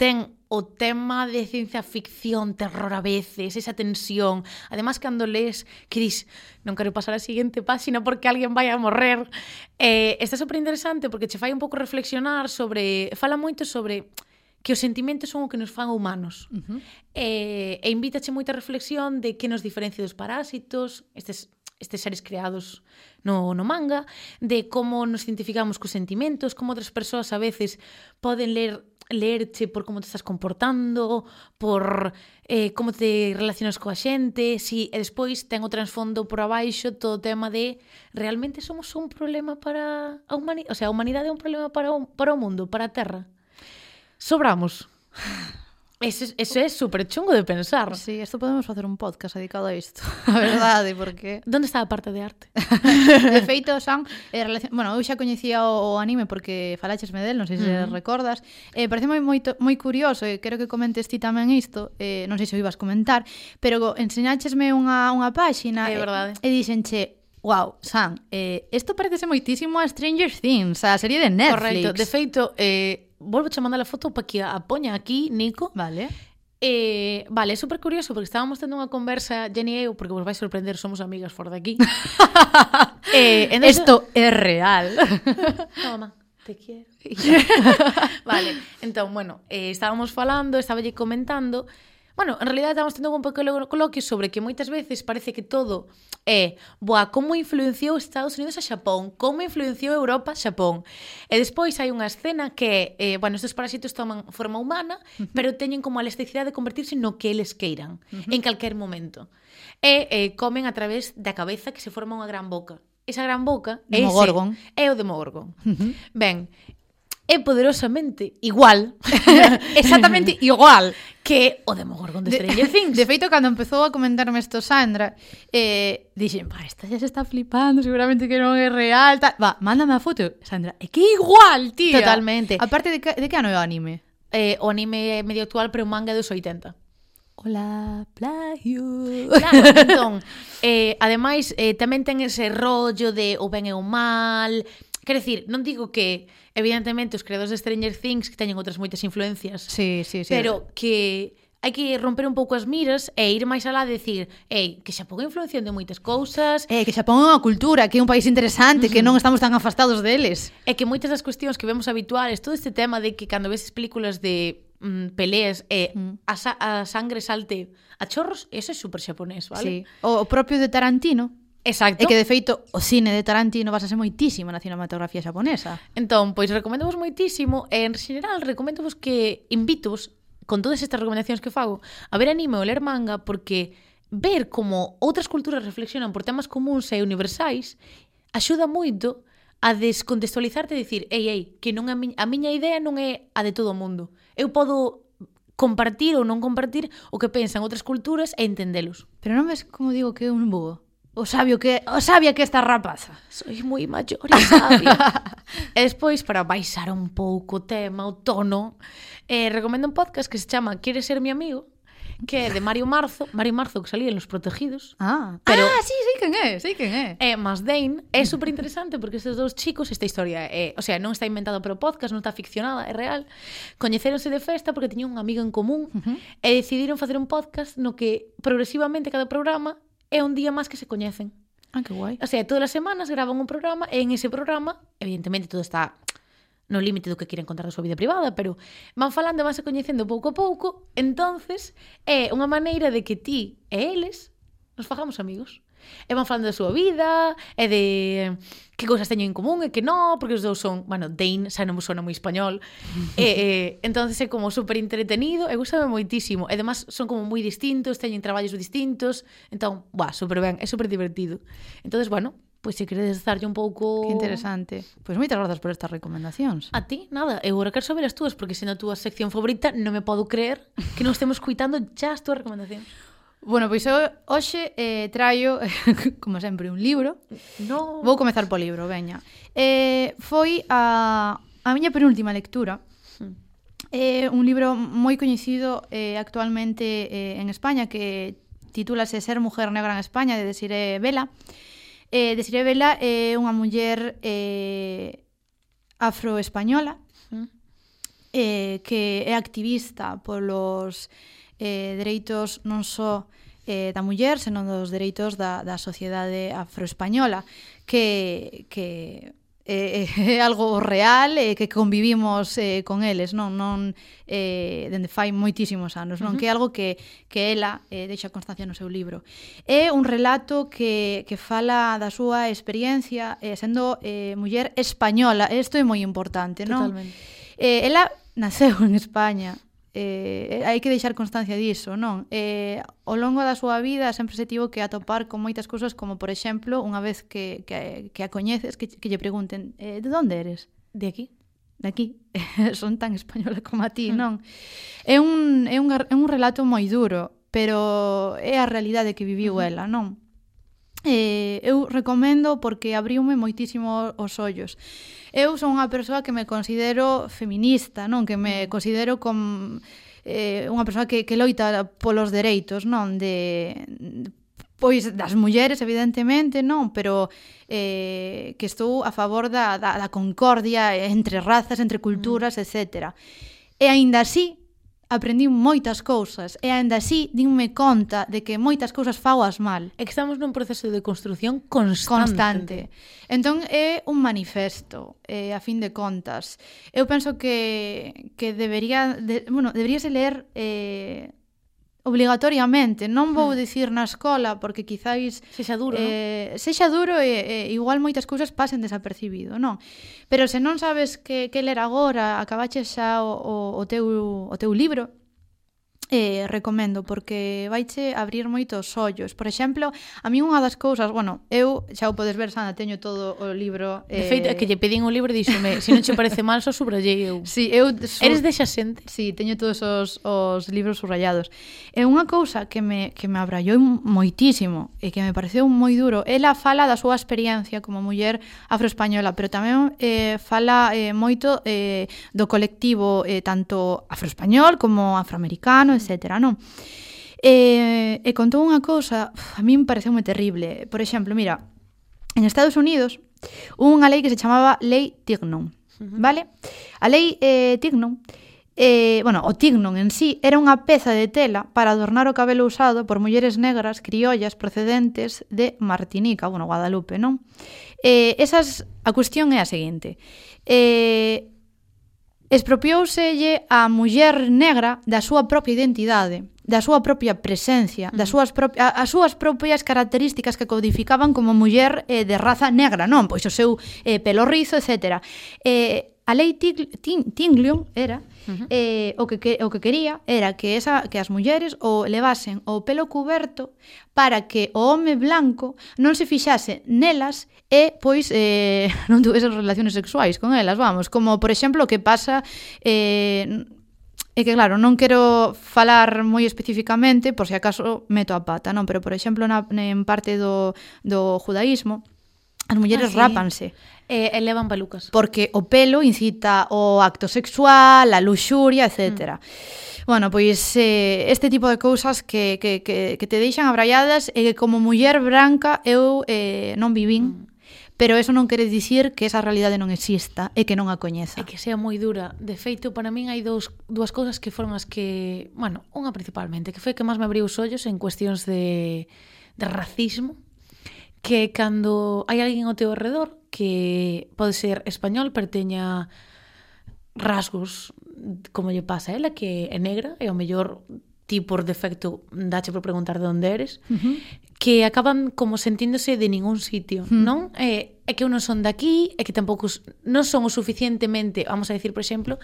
S1: ten o tema de ciencia ficción, terror a veces, esa tensión. Además, cando lees que dis, non quero pasar a seguinte páxina porque alguén vai a morrer, eh, está superinteresante porque che fai un pouco reflexionar sobre... Fala moito sobre que os sentimentos son o que nos fan humanos. Uh -huh. eh, e invítache moita reflexión de que nos diferencia dos parásitos, estes estes seres creados no, no manga, de como nos identificamos cos sentimentos, como outras persoas a veces poden ler lerche por como te estás comportando, por eh, como te relacionas coa xente, si, e despois ten o transfondo por abaixo todo o tema de realmente somos un problema para a humanidade, o sea, a humanidade é un problema para o, para o mundo, para a Terra. Sobramos. Eso, ese é super chungo de pensar.
S2: Sí, isto podemos facer un podcast dedicado a isto. [LAUGHS] A verdade, porque...
S1: Donde está a parte de arte? [LAUGHS]
S2: de feito, son... eh, relacion... bueno, eu xa coñecía o, o anime porque falaxesme del, non sei se uh -huh. recordas. Eh, parece moi, moi, moi curioso, e eh, quero que comentes ti tamén isto, eh, non sei se o ibas comentar, pero enseñáchesme unha, unha páxina
S1: é verdade.
S2: e, e dixenche, Wow, Sam, eh, isto parece moitísimo a Stranger Things, a serie de Netflix.
S1: Correcto, de feito, eh, volvo a mandar a foto para que a poña aquí, Nico.
S2: Vale.
S1: Eh, vale, é super curioso porque estábamos tendo unha conversa Jenny e eu, porque vos vais sorprender, somos amigas fora daqui. [LAUGHS]
S2: eh, entonces... Esto é real. [LAUGHS]
S1: Toma, te quiero. [LAUGHS] vale, entón, bueno, eh, estábamos falando, estaba lle comentando bueno, en realidad estamos tendo un pouco coloquio sobre que moitas veces parece que todo é, boa, como influenciou Estados Unidos a Xapón, como influenciou Europa a Xapón. E despois hai unha escena que, eh, bueno, estes parasitos toman forma humana, uh -huh. pero teñen como a elasticidade de convertirse no que eles queiran, uh -huh. en calquer momento. E eh, comen a través da cabeza que se forma unha gran boca esa gran boca é ese, é o Demogorgon. Uh -huh. Ben, é poderosamente igual, [LAUGHS]
S2: exactamente igual
S1: que o Demogorgon de Stranger [LAUGHS] Things.
S2: De feito, cando empezou a comentarme isto Sandra, eh, dixen, va, esta xa se está flipando, seguramente que non é real, tal. Va, mándame a foto, Sandra. É que igual, tía.
S1: Totalmente.
S2: Aparte, de que, de que ano é o anime?
S1: Eh, o anime medio actual, pero un manga dos 80.
S2: Hola, plagio.
S1: Claro, [LAUGHS] entón, eh, ademais, eh, tamén ten ese rollo de o ben e o mal, Quer decir, non digo que evidentemente os creadores de Stranger Things que teñen outras moitas influencias.
S2: Sí, sí, sí.
S1: Pero que hai que romper un pouco as miras e ir máis alá de decir, ei, que Xapón é influencia de moitas cousas.
S2: Eh, que Xapón é unha cultura, que é un país interesante, uh -huh. que non estamos tan afastados deles.
S1: E que moitas das cuestións que vemos habituales, todo este tema de que cando ves películas de mm, peleas e mm. a, sa a sangre salte a chorros, eso é super xaponés, vale? Sí.
S2: O propio de Tarantino,
S1: Exacto.
S2: E que, de feito, o cine de Tarantino basase moitísimo na cinematografía xaponesa.
S1: Entón, pois recomendo vos moitísimo e, en xeral, recomendo vos que invitos, con todas estas recomendacións que fago, a ver anime ou ler manga porque ver como outras culturas reflexionan por temas comuns e universais axuda moito a descontextualizarte e dicir, ei, ei, que non a, mi a miña idea non é a de todo o mundo. Eu podo compartir ou non compartir o que pensan outras culturas e entendelos.
S2: Pero non ves como digo que é un búho? O sabio que o sabia que esta rapaza.
S1: Sois moi maior e sabia. [LAUGHS] e despois, para baixar un pouco o tema, o tono, eh, recomendo un podcast que se chama Quieres ser mi amigo? que é de Mario Marzo, Mario Marzo que salía en Los Protegidos.
S2: Ah, pero ah, sí, sei sí, quen é, sei sí, quen é.
S1: Eh, é más Dane, é super interesante porque estes dous chicos, esta historia é, o sea, non está inventado para o podcast, non está ficcionada, é real. Coñecéronse de festa porque tiñan un amigo en común uh -huh. e decidiron facer un podcast no que progresivamente cada programa é un día máis que se coñecen.
S2: Ah, que guai.
S1: O sea, todas as semanas graban un programa e en ese programa, evidentemente, todo está no límite do que queren contar da súa vida privada, pero van falando, vanse coñecendo pouco a pouco, entonces é unha maneira de que ti e eles nos fagamos amigos. E van falando da súa vida, e de que cousas teñen en común e que non, porque os dous son, bueno, Dane xa non me sona moi español. e, e entonces é como super entretenido e gustame moitísimo. E además son como moi distintos, teñen traballos distintos, entón, buah, super ben, é super divertido. Entonces, bueno, pois se queredes darlle un pouco...
S2: Que interesante. Pois moitas grazas por estas recomendacións.
S1: A ti, nada. Eu agora quero saber as túas, porque sendo a túa sección favorita, non me podo creer que non estemos cuitando xa as túas recomendacións.
S2: Bueno, pois eu hoxe eh, traio, [LAUGHS] como sempre, un libro.
S1: No.
S2: Vou comezar polo libro, veña. Eh, foi a, a miña penúltima lectura. É eh, un libro moi coñecido eh, actualmente eh, en España que titúlase Ser mujer negra en España de Desiree Vela. Eh, Desiree Vela é eh, unha muller eh, afroespañola mm. eh, que é activista polos eh, dereitos non só eh, da muller, senón dos dereitos da, da sociedade afroespañola, que, que é, eh, [LAUGHS] é algo real e que convivimos eh, con eles, non non eh, dende fai moitísimos anos, non uh -huh. que é algo que que ela eh, deixa constancia no seu libro. É un relato que que fala da súa experiencia eh, sendo eh, muller española, isto é moi importante, non?
S1: Totalmente.
S2: Eh, ela naceu en España, Eh, eh, hai que deixar constancia diso, non? Eh, ao longo da súa vida sempre se tivo que atopar con moitas cousas como, por exemplo, unha vez que, que, que a coñeces, que, que lle pregunten eh, de onde eres?
S1: De aquí.
S2: De aquí. [LAUGHS] Son tan española como a ti, hmm. non? É un, é, un, é un relato moi duro, pero é a realidade que viviu uh -huh. ela, non? Eh, eu recomendo porque abriume moitísimo os ollos. Eu son unha persoa que me considero feminista, non? Que me mm. considero com eh, unha persoa que, que loita polos dereitos, non? De, pois das mulleres evidentemente non, pero eh, que estou a favor da, da, da concordia entre razas, entre culturas, mm. etc. E aínda así aprendín moitas cousas e aínda así dinme conta de que moitas cousas fauas mal.
S1: E que estamos nun proceso de construción constante.
S2: Constante. Entón é un manifesto, eh, a fin de contas. Eu penso que, que debería, de, bueno, deberíase ler eh, obligatoriamente, non vou hmm. dicir na escola porque quizáis
S1: sexa duro,
S2: eh, sexa duro e, e igual moitas cousas pasen desapercibido, non? Pero se non sabes que que ler agora, acabaches xa o, o, o teu o teu libro, eh, recomendo porque vaiche abrir moitos ollos. Por exemplo, a mí unha das cousas, bueno, eu xa o podes ver, Sana, teño todo o libro. Eh...
S1: De feito, é que lle pedín o libro e dixome, se non che parece mal, só so subrayei eu. [LAUGHS]
S2: Sí, eu sur...
S1: Eres de xa xente?
S2: Sí, teño todos os, os libros subrayados. E unha cousa que me, que me abrallou moitísimo e que me pareceu moi duro, ela fala da súa experiencia como muller afroespañola, pero tamén eh, fala eh, moito eh, do colectivo eh, tanto afroespañol como afroamericano, etc. Non? E, e contou unha cousa, a min moi terrible. Por exemplo, mira, en Estados Unidos unha lei que se chamaba Lei Tignon, vale? A lei eh, Tignon, Eh, bueno, o tignon en sí era unha peza de tela para adornar o cabelo usado por mulleres negras criollas procedentes de Martinica, bueno, Guadalupe, non? Eh, esas, a cuestión é a seguinte. Eh, expropiouselle a muller negra da súa propia identidade, da súa propia presencia, das súas pro... as súas propias características que codificaban como muller eh, de raza negra, non? Pois o seu eh, pelo rizo, etc. Eh, A lei Tinglion era uh -huh. eh, o, que, que, o que quería era que, esa, que as mulleres o levasen o pelo cuberto para que o home blanco non se fixase nelas e, pois, eh, [LAUGHS] non tuvese relaciones sexuais con elas, vamos. Como, por exemplo, o que pasa... Eh, É que claro, non quero falar moi especificamente, por se si acaso meto a pata, non, pero por exemplo na en parte do do judaísmo As mulleres ah, sí. rápanse.
S1: E eh, levan pelucas.
S2: Porque o pelo incita o acto sexual, a luxuria, etc. Mm. Bueno, pois eh, este tipo de cousas que, que, que, que te deixan abraiadas e que como muller branca eu eh, non vivín. Mm. Pero eso non quere dicir que esa realidade non exista e que non a coñeza.
S1: E que sea moi dura. De feito, para min hai dous, dúas cousas que foron as que... Bueno, unha principalmente, que foi que máis me abriu os ollos en cuestións de, de racismo que cando hai alguén ao teu redor que pode ser español pero teña rasgos como lle pasa a ela que é negra e o mellor ti por defecto dache por preguntar de onde eres uh -huh. que acaban como sentíndose de ningún sitio, uh -huh. non? É, é que eu non son daqui, é que tampouco non son o suficientemente, vamos a decir, por exemplo,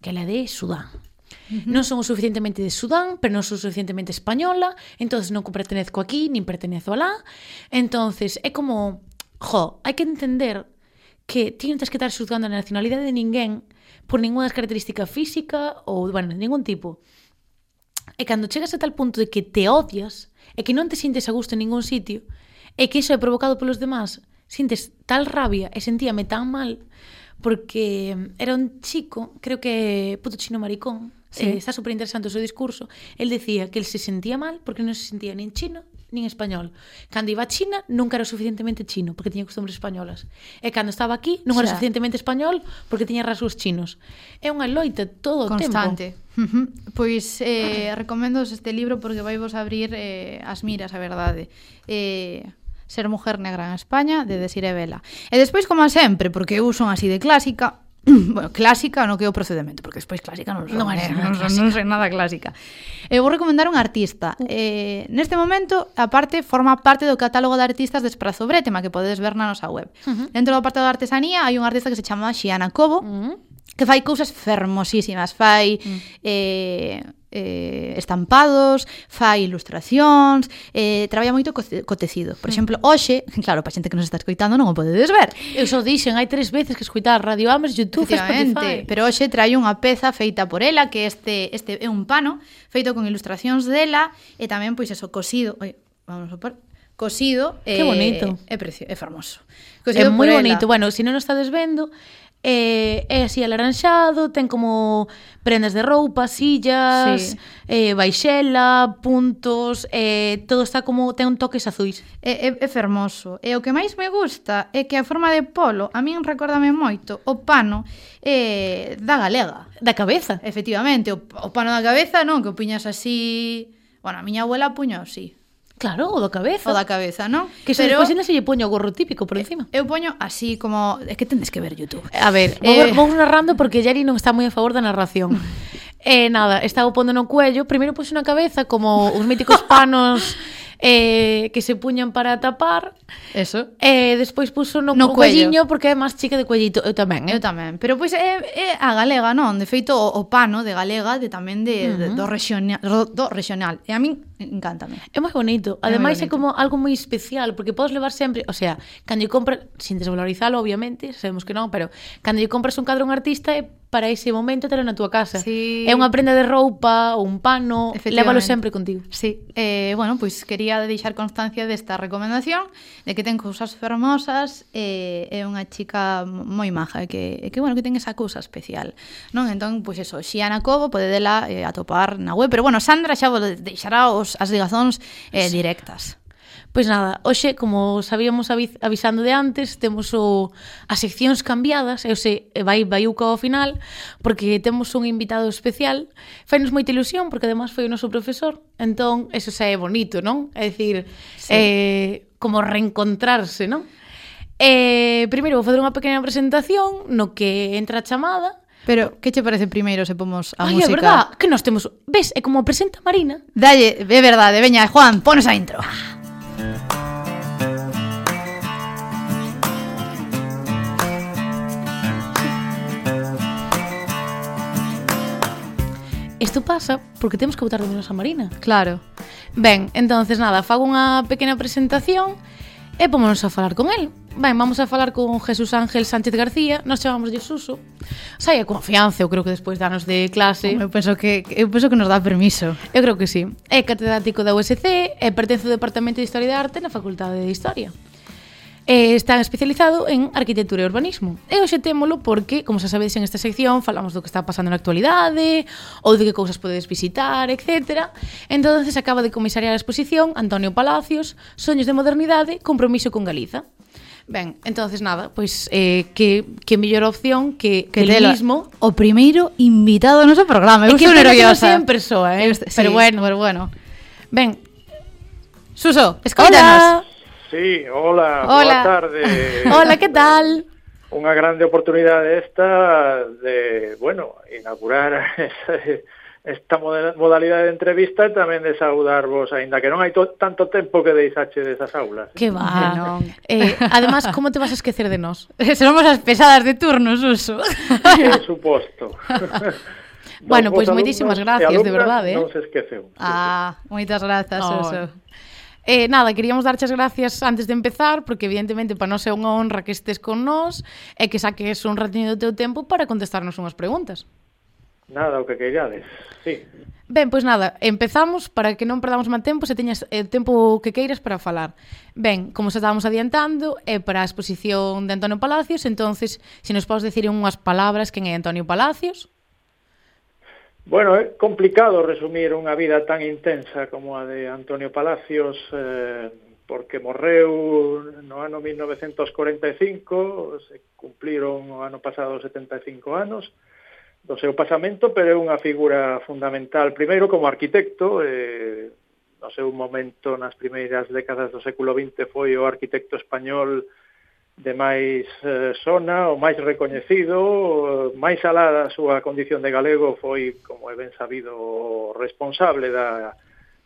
S1: que la de Sudán. Uh -huh. Non son o suficientemente de Sudán, pero non son suficientemente española, entonces non pertenezco aquí, nin pertenezo alá. Entonces, é como, jo, hai que entender que ti non tens que estar xuzgando a nacionalidade de ninguén por ninguna característica física ou, bueno, ningún tipo. E cando chegas a tal punto de que te odias e que non te sintes a gusto en ningún sitio e que iso é provocado polos demás, sintes tal rabia e sentíame tan mal porque mm, era un chico, creo que puto chino maricón, Sí. Eh, está super interesante o seu discurso. El decía que el se sentía mal porque non se sentía nin chino nin español. Cando iba a China nunca era suficientemente chino porque tiña costumbres españolas. E cando estaba aquí non era o sea, suficientemente español porque tiña rasgos chinos. É unha loita todo
S2: constante.
S1: o tempo.
S2: Uh -huh. Pois eh, recomendo este libro porque vai vos abrir eh, as miras, a verdade. Eh, Ser mujer negra en España, de Desire Vela. E despois, como sempre, porque eu son así de clásica, [CLEARS THROAT] bueno, clásica no que é o procedimento, porque despois clásica non, son,
S1: non,
S2: eh,
S1: non,
S2: son, non sei nada clásica. Eu vou recomendar un artista. Uh. Eh, neste momento, a parte forma parte do catálogo de artistas de Esprazo Bretema, que podedes ver na nosa web. Uh -huh. Dentro do apartado de artesanía hai un artista que se chama Xiana Cobo, uh -huh que fai cousas fermosísimas, fai mm. eh, eh, estampados, fai ilustracións, eh, traballa moito co, co tecido. Por mm. exemplo, hoxe, [LAUGHS] claro, para xente que nos está escoitando non o podedes ver.
S1: Eu só dixen, hai tres veces que escoitar Radio Ames, YouTube, Spotify.
S2: Pero hoxe trai unha peza feita por ela, que este este é un pano feito con ilustracións dela e tamén pois eso cosido. Oi, vamos a por cosido.
S1: Que bonito.
S2: Eh, é, é, precio, é fermoso.
S1: Cosido é moi bonito. Bueno, se si non o estades vendo, é, é así alaranxado, ten como prendas de roupa, sillas, sí. eh, baixela, puntos, eh, todo está como, ten un toques azuis.
S2: É, é, é fermoso. E o que máis me gusta é que a forma de polo, a min recórdame moito, o pano eh, da galega.
S1: Da cabeza.
S2: Efectivamente, o, o pano da cabeza non, que o puñas así... Bueno, a miña abuela puño así
S1: Claro, o da cabeza.
S2: O da cabeza, non?
S1: Que se Pero... depois se lle poño o gorro típico por eh, encima.
S2: Eu poño así como... É que tendes que ver YouTube.
S1: A ver, eh... vou, vou narrando porque Yari non está moi a favor da narración. [LAUGHS] eh, nada, estaba pondo no cuello. Primeiro puxo na cabeza como os míticos panos... [LAUGHS] eh, que se puñan para tapar.
S2: Eso.
S1: Eh, despois puso no,
S2: no
S1: cuelliño porque é máis chica de cuellito. Eu tamén, eh?
S2: Eu tamén. Pero pois é, é a galega, non? De feito, o, o pano de galega de tamén de, uh -huh. de, do, regional, do regional. E a min Encántame.
S1: É moi bonito. Ademais é,
S2: bonito.
S1: é como algo moi especial, porque podes levar sempre, o sea, cando lle compras, sin desvalorizalo, obviamente, sabemos que non, pero cando lle compras un cadro a un artista é para ese momento telo na túa casa.
S2: Sí.
S1: É unha prenda de roupa ou un pano, lévalo sempre contigo.
S2: Sí. Eh, bueno, pois pues, quería deixar constancia desta recomendación de que ten cousas fermosas e eh, é unha chica moi maja que, que bueno, que ten esa cousa especial. Non? Entón, pois pues eso, Xiana Cobo podedela eh, atopar na web, pero bueno, Sandra xa vos deixará os as ligazóns eh, directas.
S1: Pois nada, hoxe, como sabíamos avisando de antes, temos o, as seccións cambiadas, e hoxe eh, vai Baiuca ao final, porque temos un invitado especial. Fainos moita ilusión, porque además foi o noso profesor, entón, eso xa é bonito, non? É dicir, sí. eh, como reencontrarse, non? Eh, primeiro vou fazer unha pequena presentación no que entra a chamada
S2: Pero, que che parece primeiro se pomos a
S1: Ay,
S2: música?
S1: Ai, é verdad, que nós temos... Ves, é como presenta Marina.
S2: Dalle, é verdade, veña, Juan, ponos a intro.
S1: Isto pasa porque temos que votar de menos a Marina.
S2: Claro.
S1: Ben, entonces nada, fago unha pequena presentación E pómonos a falar con el. Ben, vamos a falar con Jesús Ángel Sánchez García, nos chamamos de Suso. Sai a confianza, eu creo que despois de de clase.
S2: Eu penso que eu penso que nos dá permiso.
S1: Eu creo que sí. É catedrático da USC e pertence ao Departamento de Historia de Arte na Facultade de Historia eh, está especializado en arquitectura e urbanismo. E hoxe témolo porque, como xa sabedes en esta sección, falamos do que está pasando na actualidade, ou de que cousas podedes visitar, etc. Entonces acaba de comisariar a exposición Antonio Palacios, Soños de Modernidade, Compromiso con Galiza. Ben, entonces nada, pois pues, eh, que, que mellor opción que, que el mismo
S2: o primeiro invitado ao noso programa. Eu estou
S1: nerviosa. Que non en persoa, eh?
S2: Este,
S1: pero bueno,
S2: pero bueno.
S1: Ben.
S2: Suso, escoitanos.
S1: Hola.
S3: Sí, hola,
S1: hola.
S3: boa tarde. [LAUGHS]
S1: hola, que tal?
S3: Unha grande oportunidade esta de, bueno, inaugurar [LAUGHS] esa, esta modalidade de entrevista e tamén de saudarvos, aínda que non hai to, tanto tempo que deixache desas aulas.
S1: Que va,
S2: non.
S1: Eh, además, como te vas a esquecer de nós? [LAUGHS]
S2: Seremos as pesadas de turnos, Uso.
S3: Por suposto.
S1: bueno, pois pues,
S3: moitísimas
S1: gracias, de verdade. Eh?
S3: Non se esqueceu.
S2: Ah, moitas grazas,
S1: oh.
S2: Uso.
S1: Eh, nada, queríamos darche as gracias antes de empezar, porque evidentemente para nós é unha honra que estés con nós e que saques un ratiño do teu tempo para contestarnos unhas preguntas.
S3: Nada, o que queirades, sí.
S1: Ben, pois nada, empezamos para que non perdamos máis tempo, se teñas eh, tempo que queiras para falar. Ben, como se estábamos adiantando, é eh, para a exposición de Antonio Palacios, entonces, se nos podes decir unhas palabras quen é Antonio Palacios.
S3: Bueno, é complicado resumir unha vida tan intensa como a de Antonio Palacios, eh, porque morreu no ano 1945, se cumpliron o ano pasado 75 anos do seu pasamento, pero é unha figura fundamental, primeiro como arquitecto, eh, no seu momento nas primeiras décadas do século XX foi o arquitecto español de máis eh, zona, o máis recoñecido, máis alá da súa condición de galego foi, como é ben sabido, responsable da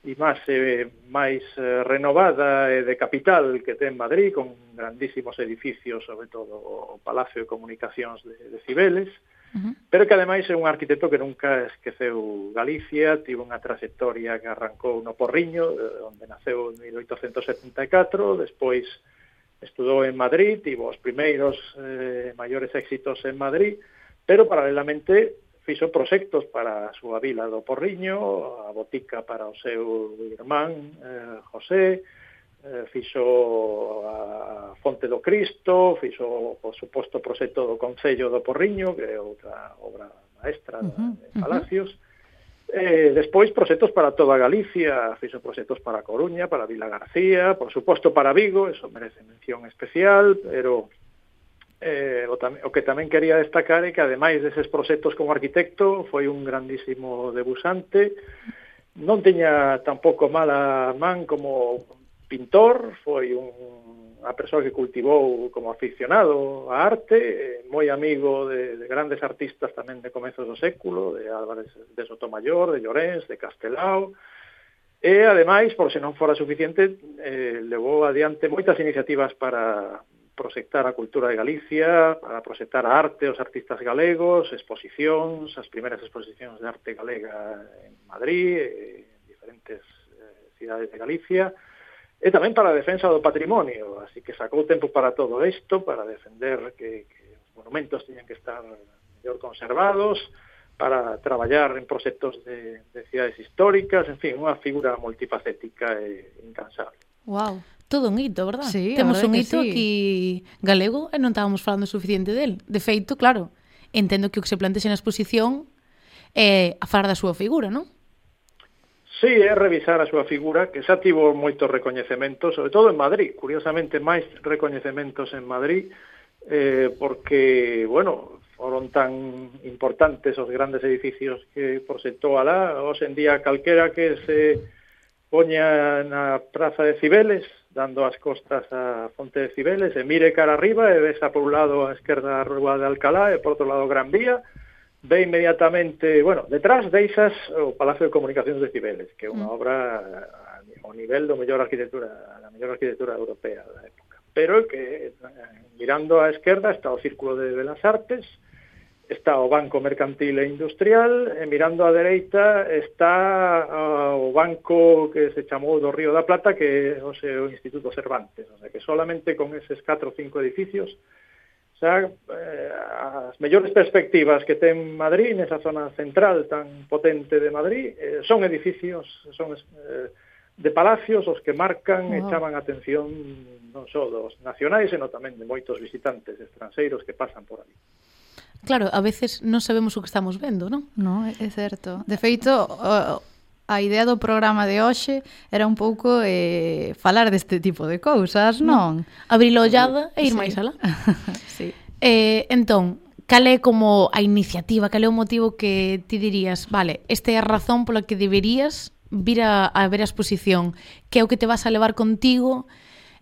S3: imaxe máis eh, renovada e de capital que ten Madrid, con grandísimos edificios, sobre todo o Palacio de Comunicacións de, de Cibeles,
S1: uh -huh.
S3: pero que ademais é un arquitecto que nunca esqueceu Galicia, tivo unha trayectoria que arrancou no Porriño, eh, onde naceu en 1874, despois Estudou en Madrid, tivo os primeiros eh, maiores éxitos en Madrid, pero paralelamente fixo proxectos para a súa vila do Porriño, a botica para o seu irmán eh, José, eh, fixo a Fonte do Cristo, fixo o suposto proxecto do Concello do Porriño, que é outra obra maestra uh -huh, de Palacios, uh -huh. Eh, despois proxectos para toda Galicia, fixo proxectos para Coruña, para Vila García, por suposto para Vigo, eso merece mención especial, pero eh, o, tam o que tamén quería destacar é que ademais deses proxectos como arquitecto foi un grandísimo debusante, non teña tampouco mala man como pintor, foi un, unha persoa que cultivou como aficionado a arte, moi amigo de, de grandes artistas tamén de comezos do século, de Álvarez de Sotomayor, de Llorens, de Castelao, E, ademais, por se non fora suficiente, eh, levou adiante moitas iniciativas para proxectar a cultura de Galicia, para proxectar a arte, os artistas galegos, exposicións, as primeiras exposicións de arte galega en Madrid, en diferentes eh, cidades de Galicia, e tamén para a defensa do patrimonio, así que sacou tempo para todo isto, para defender que, que os monumentos tiñan que estar mellor conservados, para traballar en proxectos de, de cidades históricas, en fin, unha figura multifacética e incansable.
S1: Wow, todo un hito, verdad?
S2: Sí,
S1: Temos
S2: verdad un
S1: hito
S2: sí.
S1: aquí galego e non estábamos falando suficiente del. De feito, claro, entendo que o que se plantexe na exposición é a falar da súa figura, non?
S3: Sí, é revisar a súa figura, que xa tivo moitos recoñecementos, sobre todo en Madrid, curiosamente máis recoñecementos en Madrid, eh, porque, bueno, foron tan importantes os grandes edificios que proxectou alá, hoxe en día calquera que se poña na Praza de Cibeles, dando as costas a Fonte de Cibeles, e mire cara arriba, e ves a por un lado a esquerda a Rúa de Alcalá, e por outro lado Gran Vía, ve inmediatamente, bueno, detrás deixas o Palacio de Comunicacións de Cibeles, que é unha
S1: mm.
S3: obra ao nivel do mellor arquitectura, da mellor arquitectura europea da época. Pero que eh, mirando á esquerda está o Círculo de Belas Artes, está o Banco Mercantil e Industrial, e mirando á dereita está eh, o banco que se chamou do Río da Plata, que é o, sea, o Instituto Cervantes, o sea, que solamente con eses 4 ou 5 edificios xa eh, as mellores perspectivas que ten Madrid nesa zona central tan potente de Madrid eh, son edificios, son eh, de palacios os que marcan uh
S2: e
S3: chaman a atención non só dos nacionais, senón tamén de moitos visitantes estranxeiros que pasan por ali.
S1: Claro, a veces non sabemos o que estamos vendo, non?
S2: Non, é certo. De feito, o a idea do programa de hoxe era un pouco eh, falar deste tipo de cousas, mm. non?
S1: Abrir a ollada e ir
S2: sí.
S1: máis alá. [LAUGHS]
S2: sí.
S1: Eh, entón, cal é como a iniciativa, cal é o motivo que ti dirías, vale, esta é a razón pola que deberías vir a, a ver a exposición, que é o que te vas a levar contigo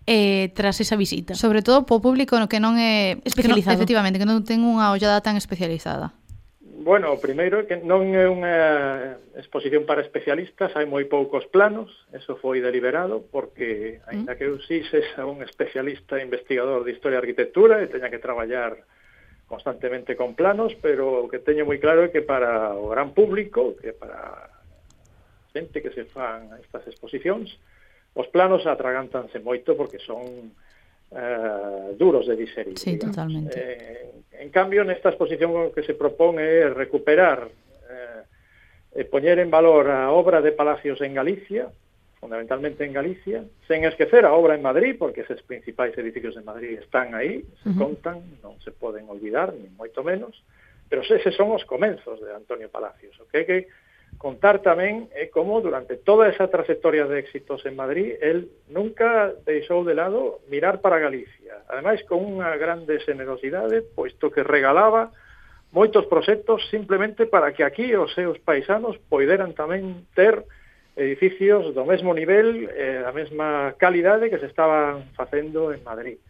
S1: eh, tras esa visita.
S2: Sobre todo po público no que non é
S1: especializado.
S2: Que non, efectivamente, que non ten unha ollada tan especializada.
S3: Bueno, o primeiro é que non é unha exposición para especialistas, hai moi poucos planos, eso foi deliberado, porque, ainda que eu si sexa un especialista investigador de Historia e Arquitectura e teña que traballar constantemente con planos, pero o que teño moi claro é que para o gran público, que para xente que se fan estas exposicións, os planos atragantanse moito porque son eh, duros de diserir.
S2: Sí,
S3: digamos.
S2: totalmente.
S3: Eh, en cambio, nesta exposición o que se propón é recuperar eh, eh e poñer en valor a obra de Palacios en Galicia, fundamentalmente en Galicia, sen esquecer a obra en Madrid, porque eses principais edificios de Madrid están aí, se
S1: uh -huh.
S3: contan, non se poden olvidar, ni moito menos, pero eses son os comenzos de Antonio Palacios. O que é que contar tamén é como durante toda esa trayectoria de éxitos en Madrid, el nunca deixou de lado mirar para Galicia. Ademais, con unha grande generosidade, puesto que regalaba moitos proxectos simplemente para que aquí os seus paisanos poideran tamén ter edificios do mesmo nivel eh, da mesma calidade que se estaban facendo en Madrid.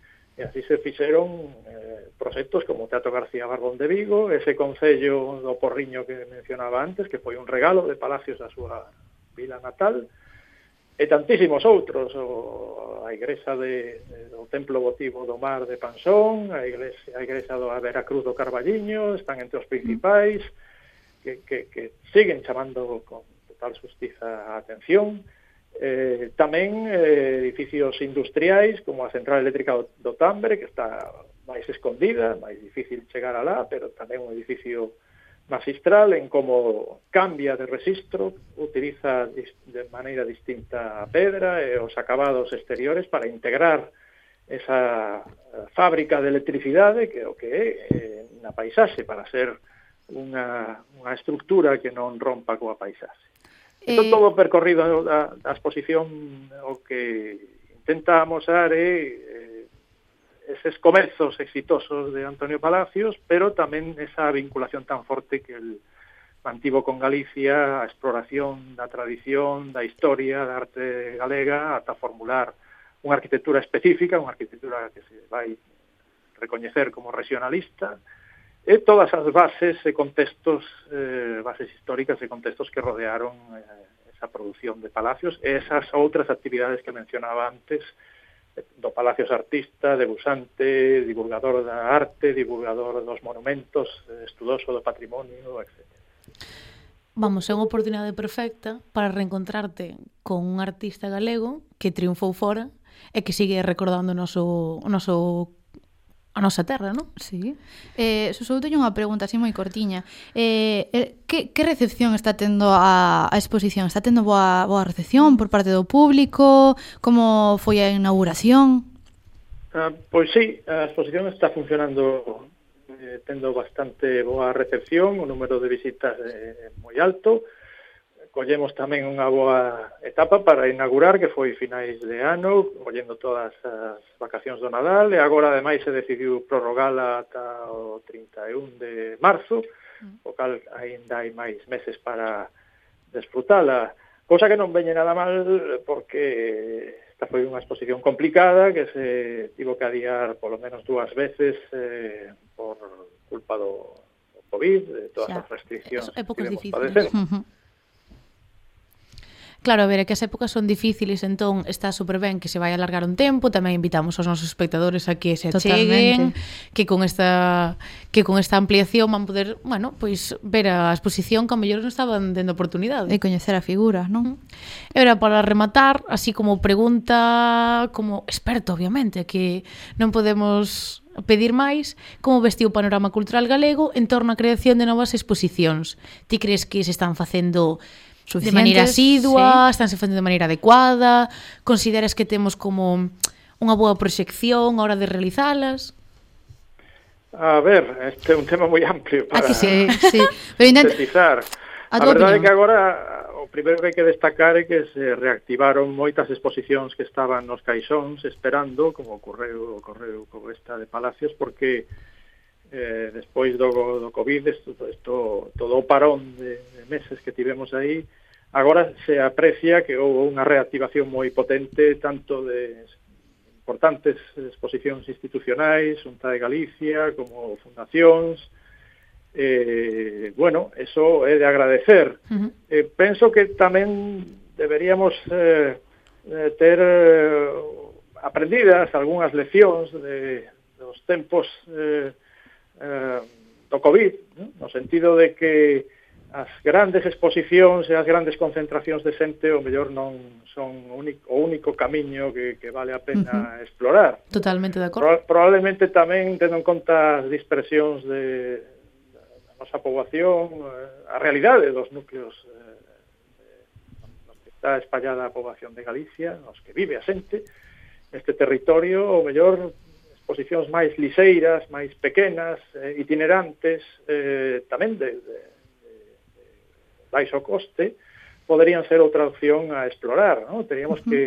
S3: E así se fixeron eh, proxectos como o Teatro García Barbón de Vigo, ese Concello do Porriño que mencionaba antes, que foi un regalo de Palacios a súa vila natal, e tantísimos outros, o, a igresa de, do Templo Votivo do Mar de Pansón, a igresa, a igresa do Veracruz do Carballiño, están entre os principais, que, que, que siguen chamando con total justiza a atención, e Eh, tamén eh, edificios industriais como a central eléctrica do Tambre que está máis escondida, máis difícil chegar alá, pero tamén un edificio magistral en como cambia de registro, utiliza de maneira distinta a pedra e os acabados exteriores para integrar esa eh, fábrica de electricidade que o que é eh, na paisaxe para ser unha, unha estructura que non rompa coa paisaxe. Isto
S2: eh...
S3: todo percorrido da, da exposición o que intenta amosar é eh, eses comezos exitosos de Antonio Palacios, pero tamén esa vinculación tan forte que el mantivo con Galicia, a exploración da tradición, da historia, da arte galega, ata formular unha arquitectura específica, unha arquitectura que se vai recoñecer como regionalista, e todas as bases e contextos, eh, bases históricas e contextos que rodearon eh, esa produción de Palacios e esas outras actividades que mencionaba antes, eh, do Palacios Artista, debusante, divulgador da arte, divulgador dos monumentos, eh, estudoso do patrimonio, etc.
S1: Vamos, é unha oportunidade perfecta para reencontrarte con un artista galego que triunfou fora e que sigue recordando o noso, o noso a nosa terra, non?
S2: Sí. Eh, Susou, teño unha pregunta así moi cortiña. Eh, eh, que, que recepción está tendo a, a exposición? Está tendo boa, boa recepción por parte do público? Como foi a inauguración?
S3: Ah, pois sí, a exposición está funcionando eh, tendo bastante boa recepción, o número de visitas eh, é eh, moi alto, collemos tamén unha boa etapa para inaugurar, que foi finais de ano, collendo todas as vacacións do Nadal, e agora, ademais, se decidiu prorrogala ata o 31 de marzo, mm. o cal aínda hai máis meses para desfrutala, cosa que non veñe nada mal, porque esta foi unha exposición complicada, que se tivo que adiar polo menos dúas veces eh, por culpa do, COVID, de todas ya. as restriccións.
S1: Épocas difíciles. Padecer. Uh -huh. Claro, a ver, é que as épocas son difíciles, entón está super ben que se vai alargar un tempo, tamén invitamos aos nosos espectadores a que se acheguen, que con esta que con esta ampliación van poder, bueno, pois ver a exposición que a mellor non estaban dendo oportunidade.
S2: E coñecer a figura, non? Mm.
S1: E era para rematar, así como pregunta como experto, obviamente, que non podemos pedir máis como vestiu o panorama cultural galego en torno á creación de novas exposicións. Ti crees que se están facendo suficientes. De maneira asidua, sí. estánse facendo de maneira adecuada, consideras que temos como unha boa proxección a hora de realizalas?
S3: A ver, este é un tema moi amplio ah, para
S2: Aquí sí, sí. Pero
S3: sintetizar. A, a verdade é que agora o primeiro que hai que destacar é que se reactivaron moitas exposicións que estaban nos caixóns esperando, como ocorreu, ocorreu con esta de Palacios, porque eh, despois do, do COVID, esto, esto, todo o parón de, de meses que tivemos aí, Agora se aprecia que houve unha reactivación moi potente tanto de importantes exposicións institucionais, Xunta de Galicia, como fundacións, eh, bueno, eso é de agradecer. Uh -huh. eh, penso que tamén deberíamos eh, eh, ter eh, aprendidas algunhas leccións de, dos tempos eh, eh, do COVID, ¿no? no sentido de que as grandes exposicións e as grandes concentracións de xente o mellor non son único, o único camiño que, que vale a pena uh -huh. explorar.
S1: Totalmente de acordo.
S3: Pro, probablemente tamén tendo en conta as dispersións de, da nosa poboación, eh, a realidade dos núcleos eh, que está espallada a poboación de Galicia, nos que vive a xente, este territorio, o mellor exposicións máis liseiras, máis pequenas, eh, itinerantes, eh, tamén de, de baixo coste, poderían ser outra opción a explorar, ¿no? Teríamos uh -huh. que,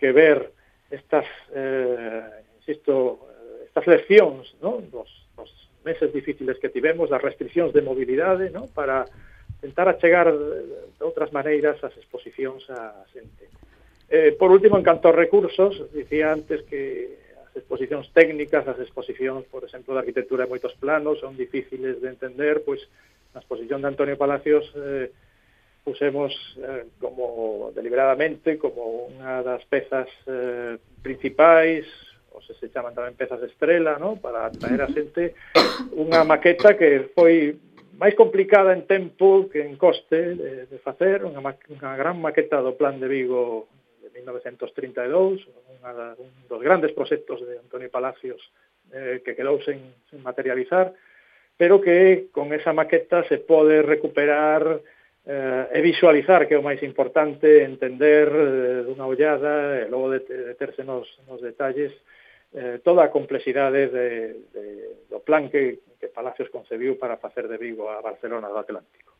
S3: que ver estas, eh, insisto, estas leccións, ¿no? Dos, dos meses difíciles que tivemos, das restriccións de mobilidade, ¿no? Para tentar achegar de outras maneiras as exposicións a xente. Eh, por último, en canto aos recursos, dicía antes que as exposicións técnicas, as exposicións, por exemplo, de arquitectura en moitos planos, son difíciles de entender, pois na exposición de Antonio Palacios eh, pusemos eh, como deliberadamente como unha das pezas eh, principais ou se se chaman tamén pezas estrela, ¿no? para atraer a xente unha maqueta que foi máis complicada en tempo que en coste de, de facer, unha, unha gran maqueta do Plan de Vigo de 1932, unha un dos grandes proxectos de Antonio Palacios eh, que quedou sen, sen materializar, pero que con esa maqueta se pode recuperar eh, e visualizar, que é o máis importante, entender eh, dunha ollada, e logo de, de terse nos, nos detalles, eh, toda a complexidade de, de, do plan que, que Palacios concebiu para facer de Vigo a Barcelona do Atlántico.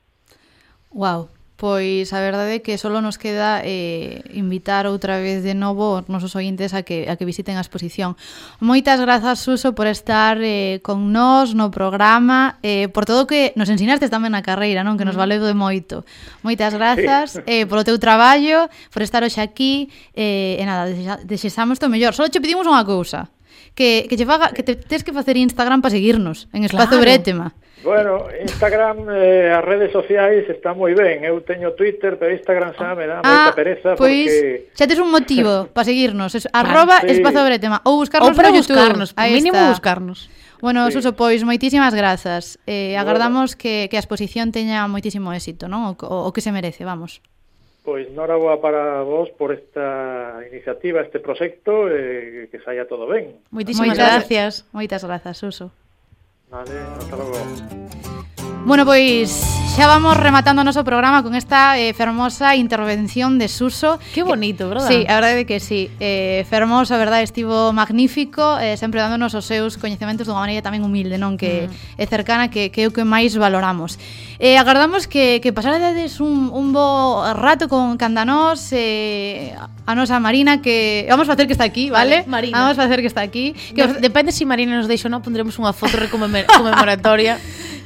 S2: Wow, Pois a verdade é que só nos queda eh, invitar outra vez de novo os nosos ointes a que, a que visiten a exposición. Moitas grazas, Suso, por estar eh, con nós no programa, eh, por todo o que nos ensinaste tamén na carreira, non que nos mm. valeu de moito. Moitas grazas [LAUGHS] eh, polo teu traballo, por estar hoxe aquí, eh, e nada, desexamos o mellor. Só che pedimos unha cousa, que, que, che faga, que te, tens que facer Instagram para seguirnos en Espazo claro. Bretema.
S3: Bueno, Instagram, eh, as redes sociais está moi ben. Eu teño Twitter, pero Instagram xa me dá ah, moita pereza
S2: pois,
S3: porque...
S2: xa tes un motivo [LAUGHS] para seguirnos. Es, ah, arroba sí. espazo bretema. Ou buscarnos
S1: ou para
S2: no YouTube.
S1: buscarnos, Ahí mínimo está. buscarnos.
S2: Bueno, sí. Suso, pois moitísimas grazas. Eh, agardamos bueno. que, que a exposición teña moitísimo éxito, non? O, o, o que se merece, vamos.
S3: Pois noraboa para vos por esta iniciativa, este proxecto, eh, que saia todo ben.
S1: Moitísimas Moitas gracias.
S2: Moitas grazas, Suso.
S3: Vale, hasta logo.
S2: Bueno, pois xa vamos rematando o noso programa con esta eh, fermosa intervención de Suso.
S1: Que bonito, verdad?
S2: Sí, a verdade que sí. Eh, fermoso, a verdade, estivo magnífico, eh, sempre dándonos os seus coñecementos dunha maneira tamén humilde, non? Que mm. é cercana, que, que é o que máis valoramos. Eh, agardamos que, que pasarades un, un bo rato con Candanós, eh, a nosa Marina, que vamos facer que está aquí, vale?
S1: vale Marina.
S2: Vamos facer que está aquí. Que.
S1: Depende se si Marina nos deixa ou non, pondremos unha foto [LAUGHS] conmemoratoria.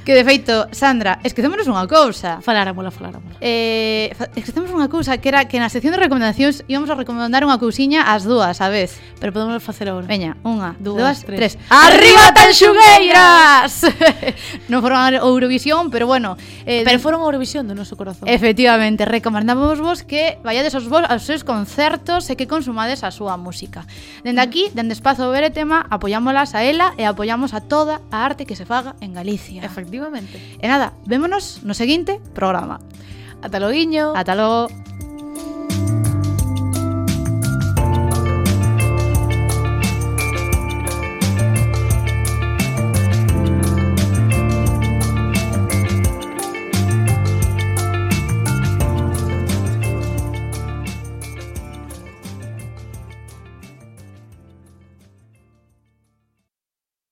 S2: Que de feito, Sandra, esquecémonos unha cousa.
S1: Faláramola, faláramola.
S2: Eh, esquecemos unha cousa que era que na sección de recomendacións íbamos a recomendar unha cousiña ás dúas, a vez.
S1: Pero podemos facer agora.
S2: Veña, unha, dúas, dúas tres.
S1: tres. Arriba tan xugueiras! [LAUGHS]
S2: non foron a Eurovisión, pero bueno.
S1: Eh, pero foron a Eurovisión do noso corazón.
S2: Efectivamente, recomendamos vos que vayades aos vos aos seus concertos e que consumades a súa música. Dende aquí, dende Espazo Veretema, apoyámolas a ela e apoyamos a toda a arte que se faga en Galicia. Efectivamente.
S1: Efectivamente.
S2: E nada, vémonos no seguinte programa.
S1: Ata logo,
S2: Ata logo.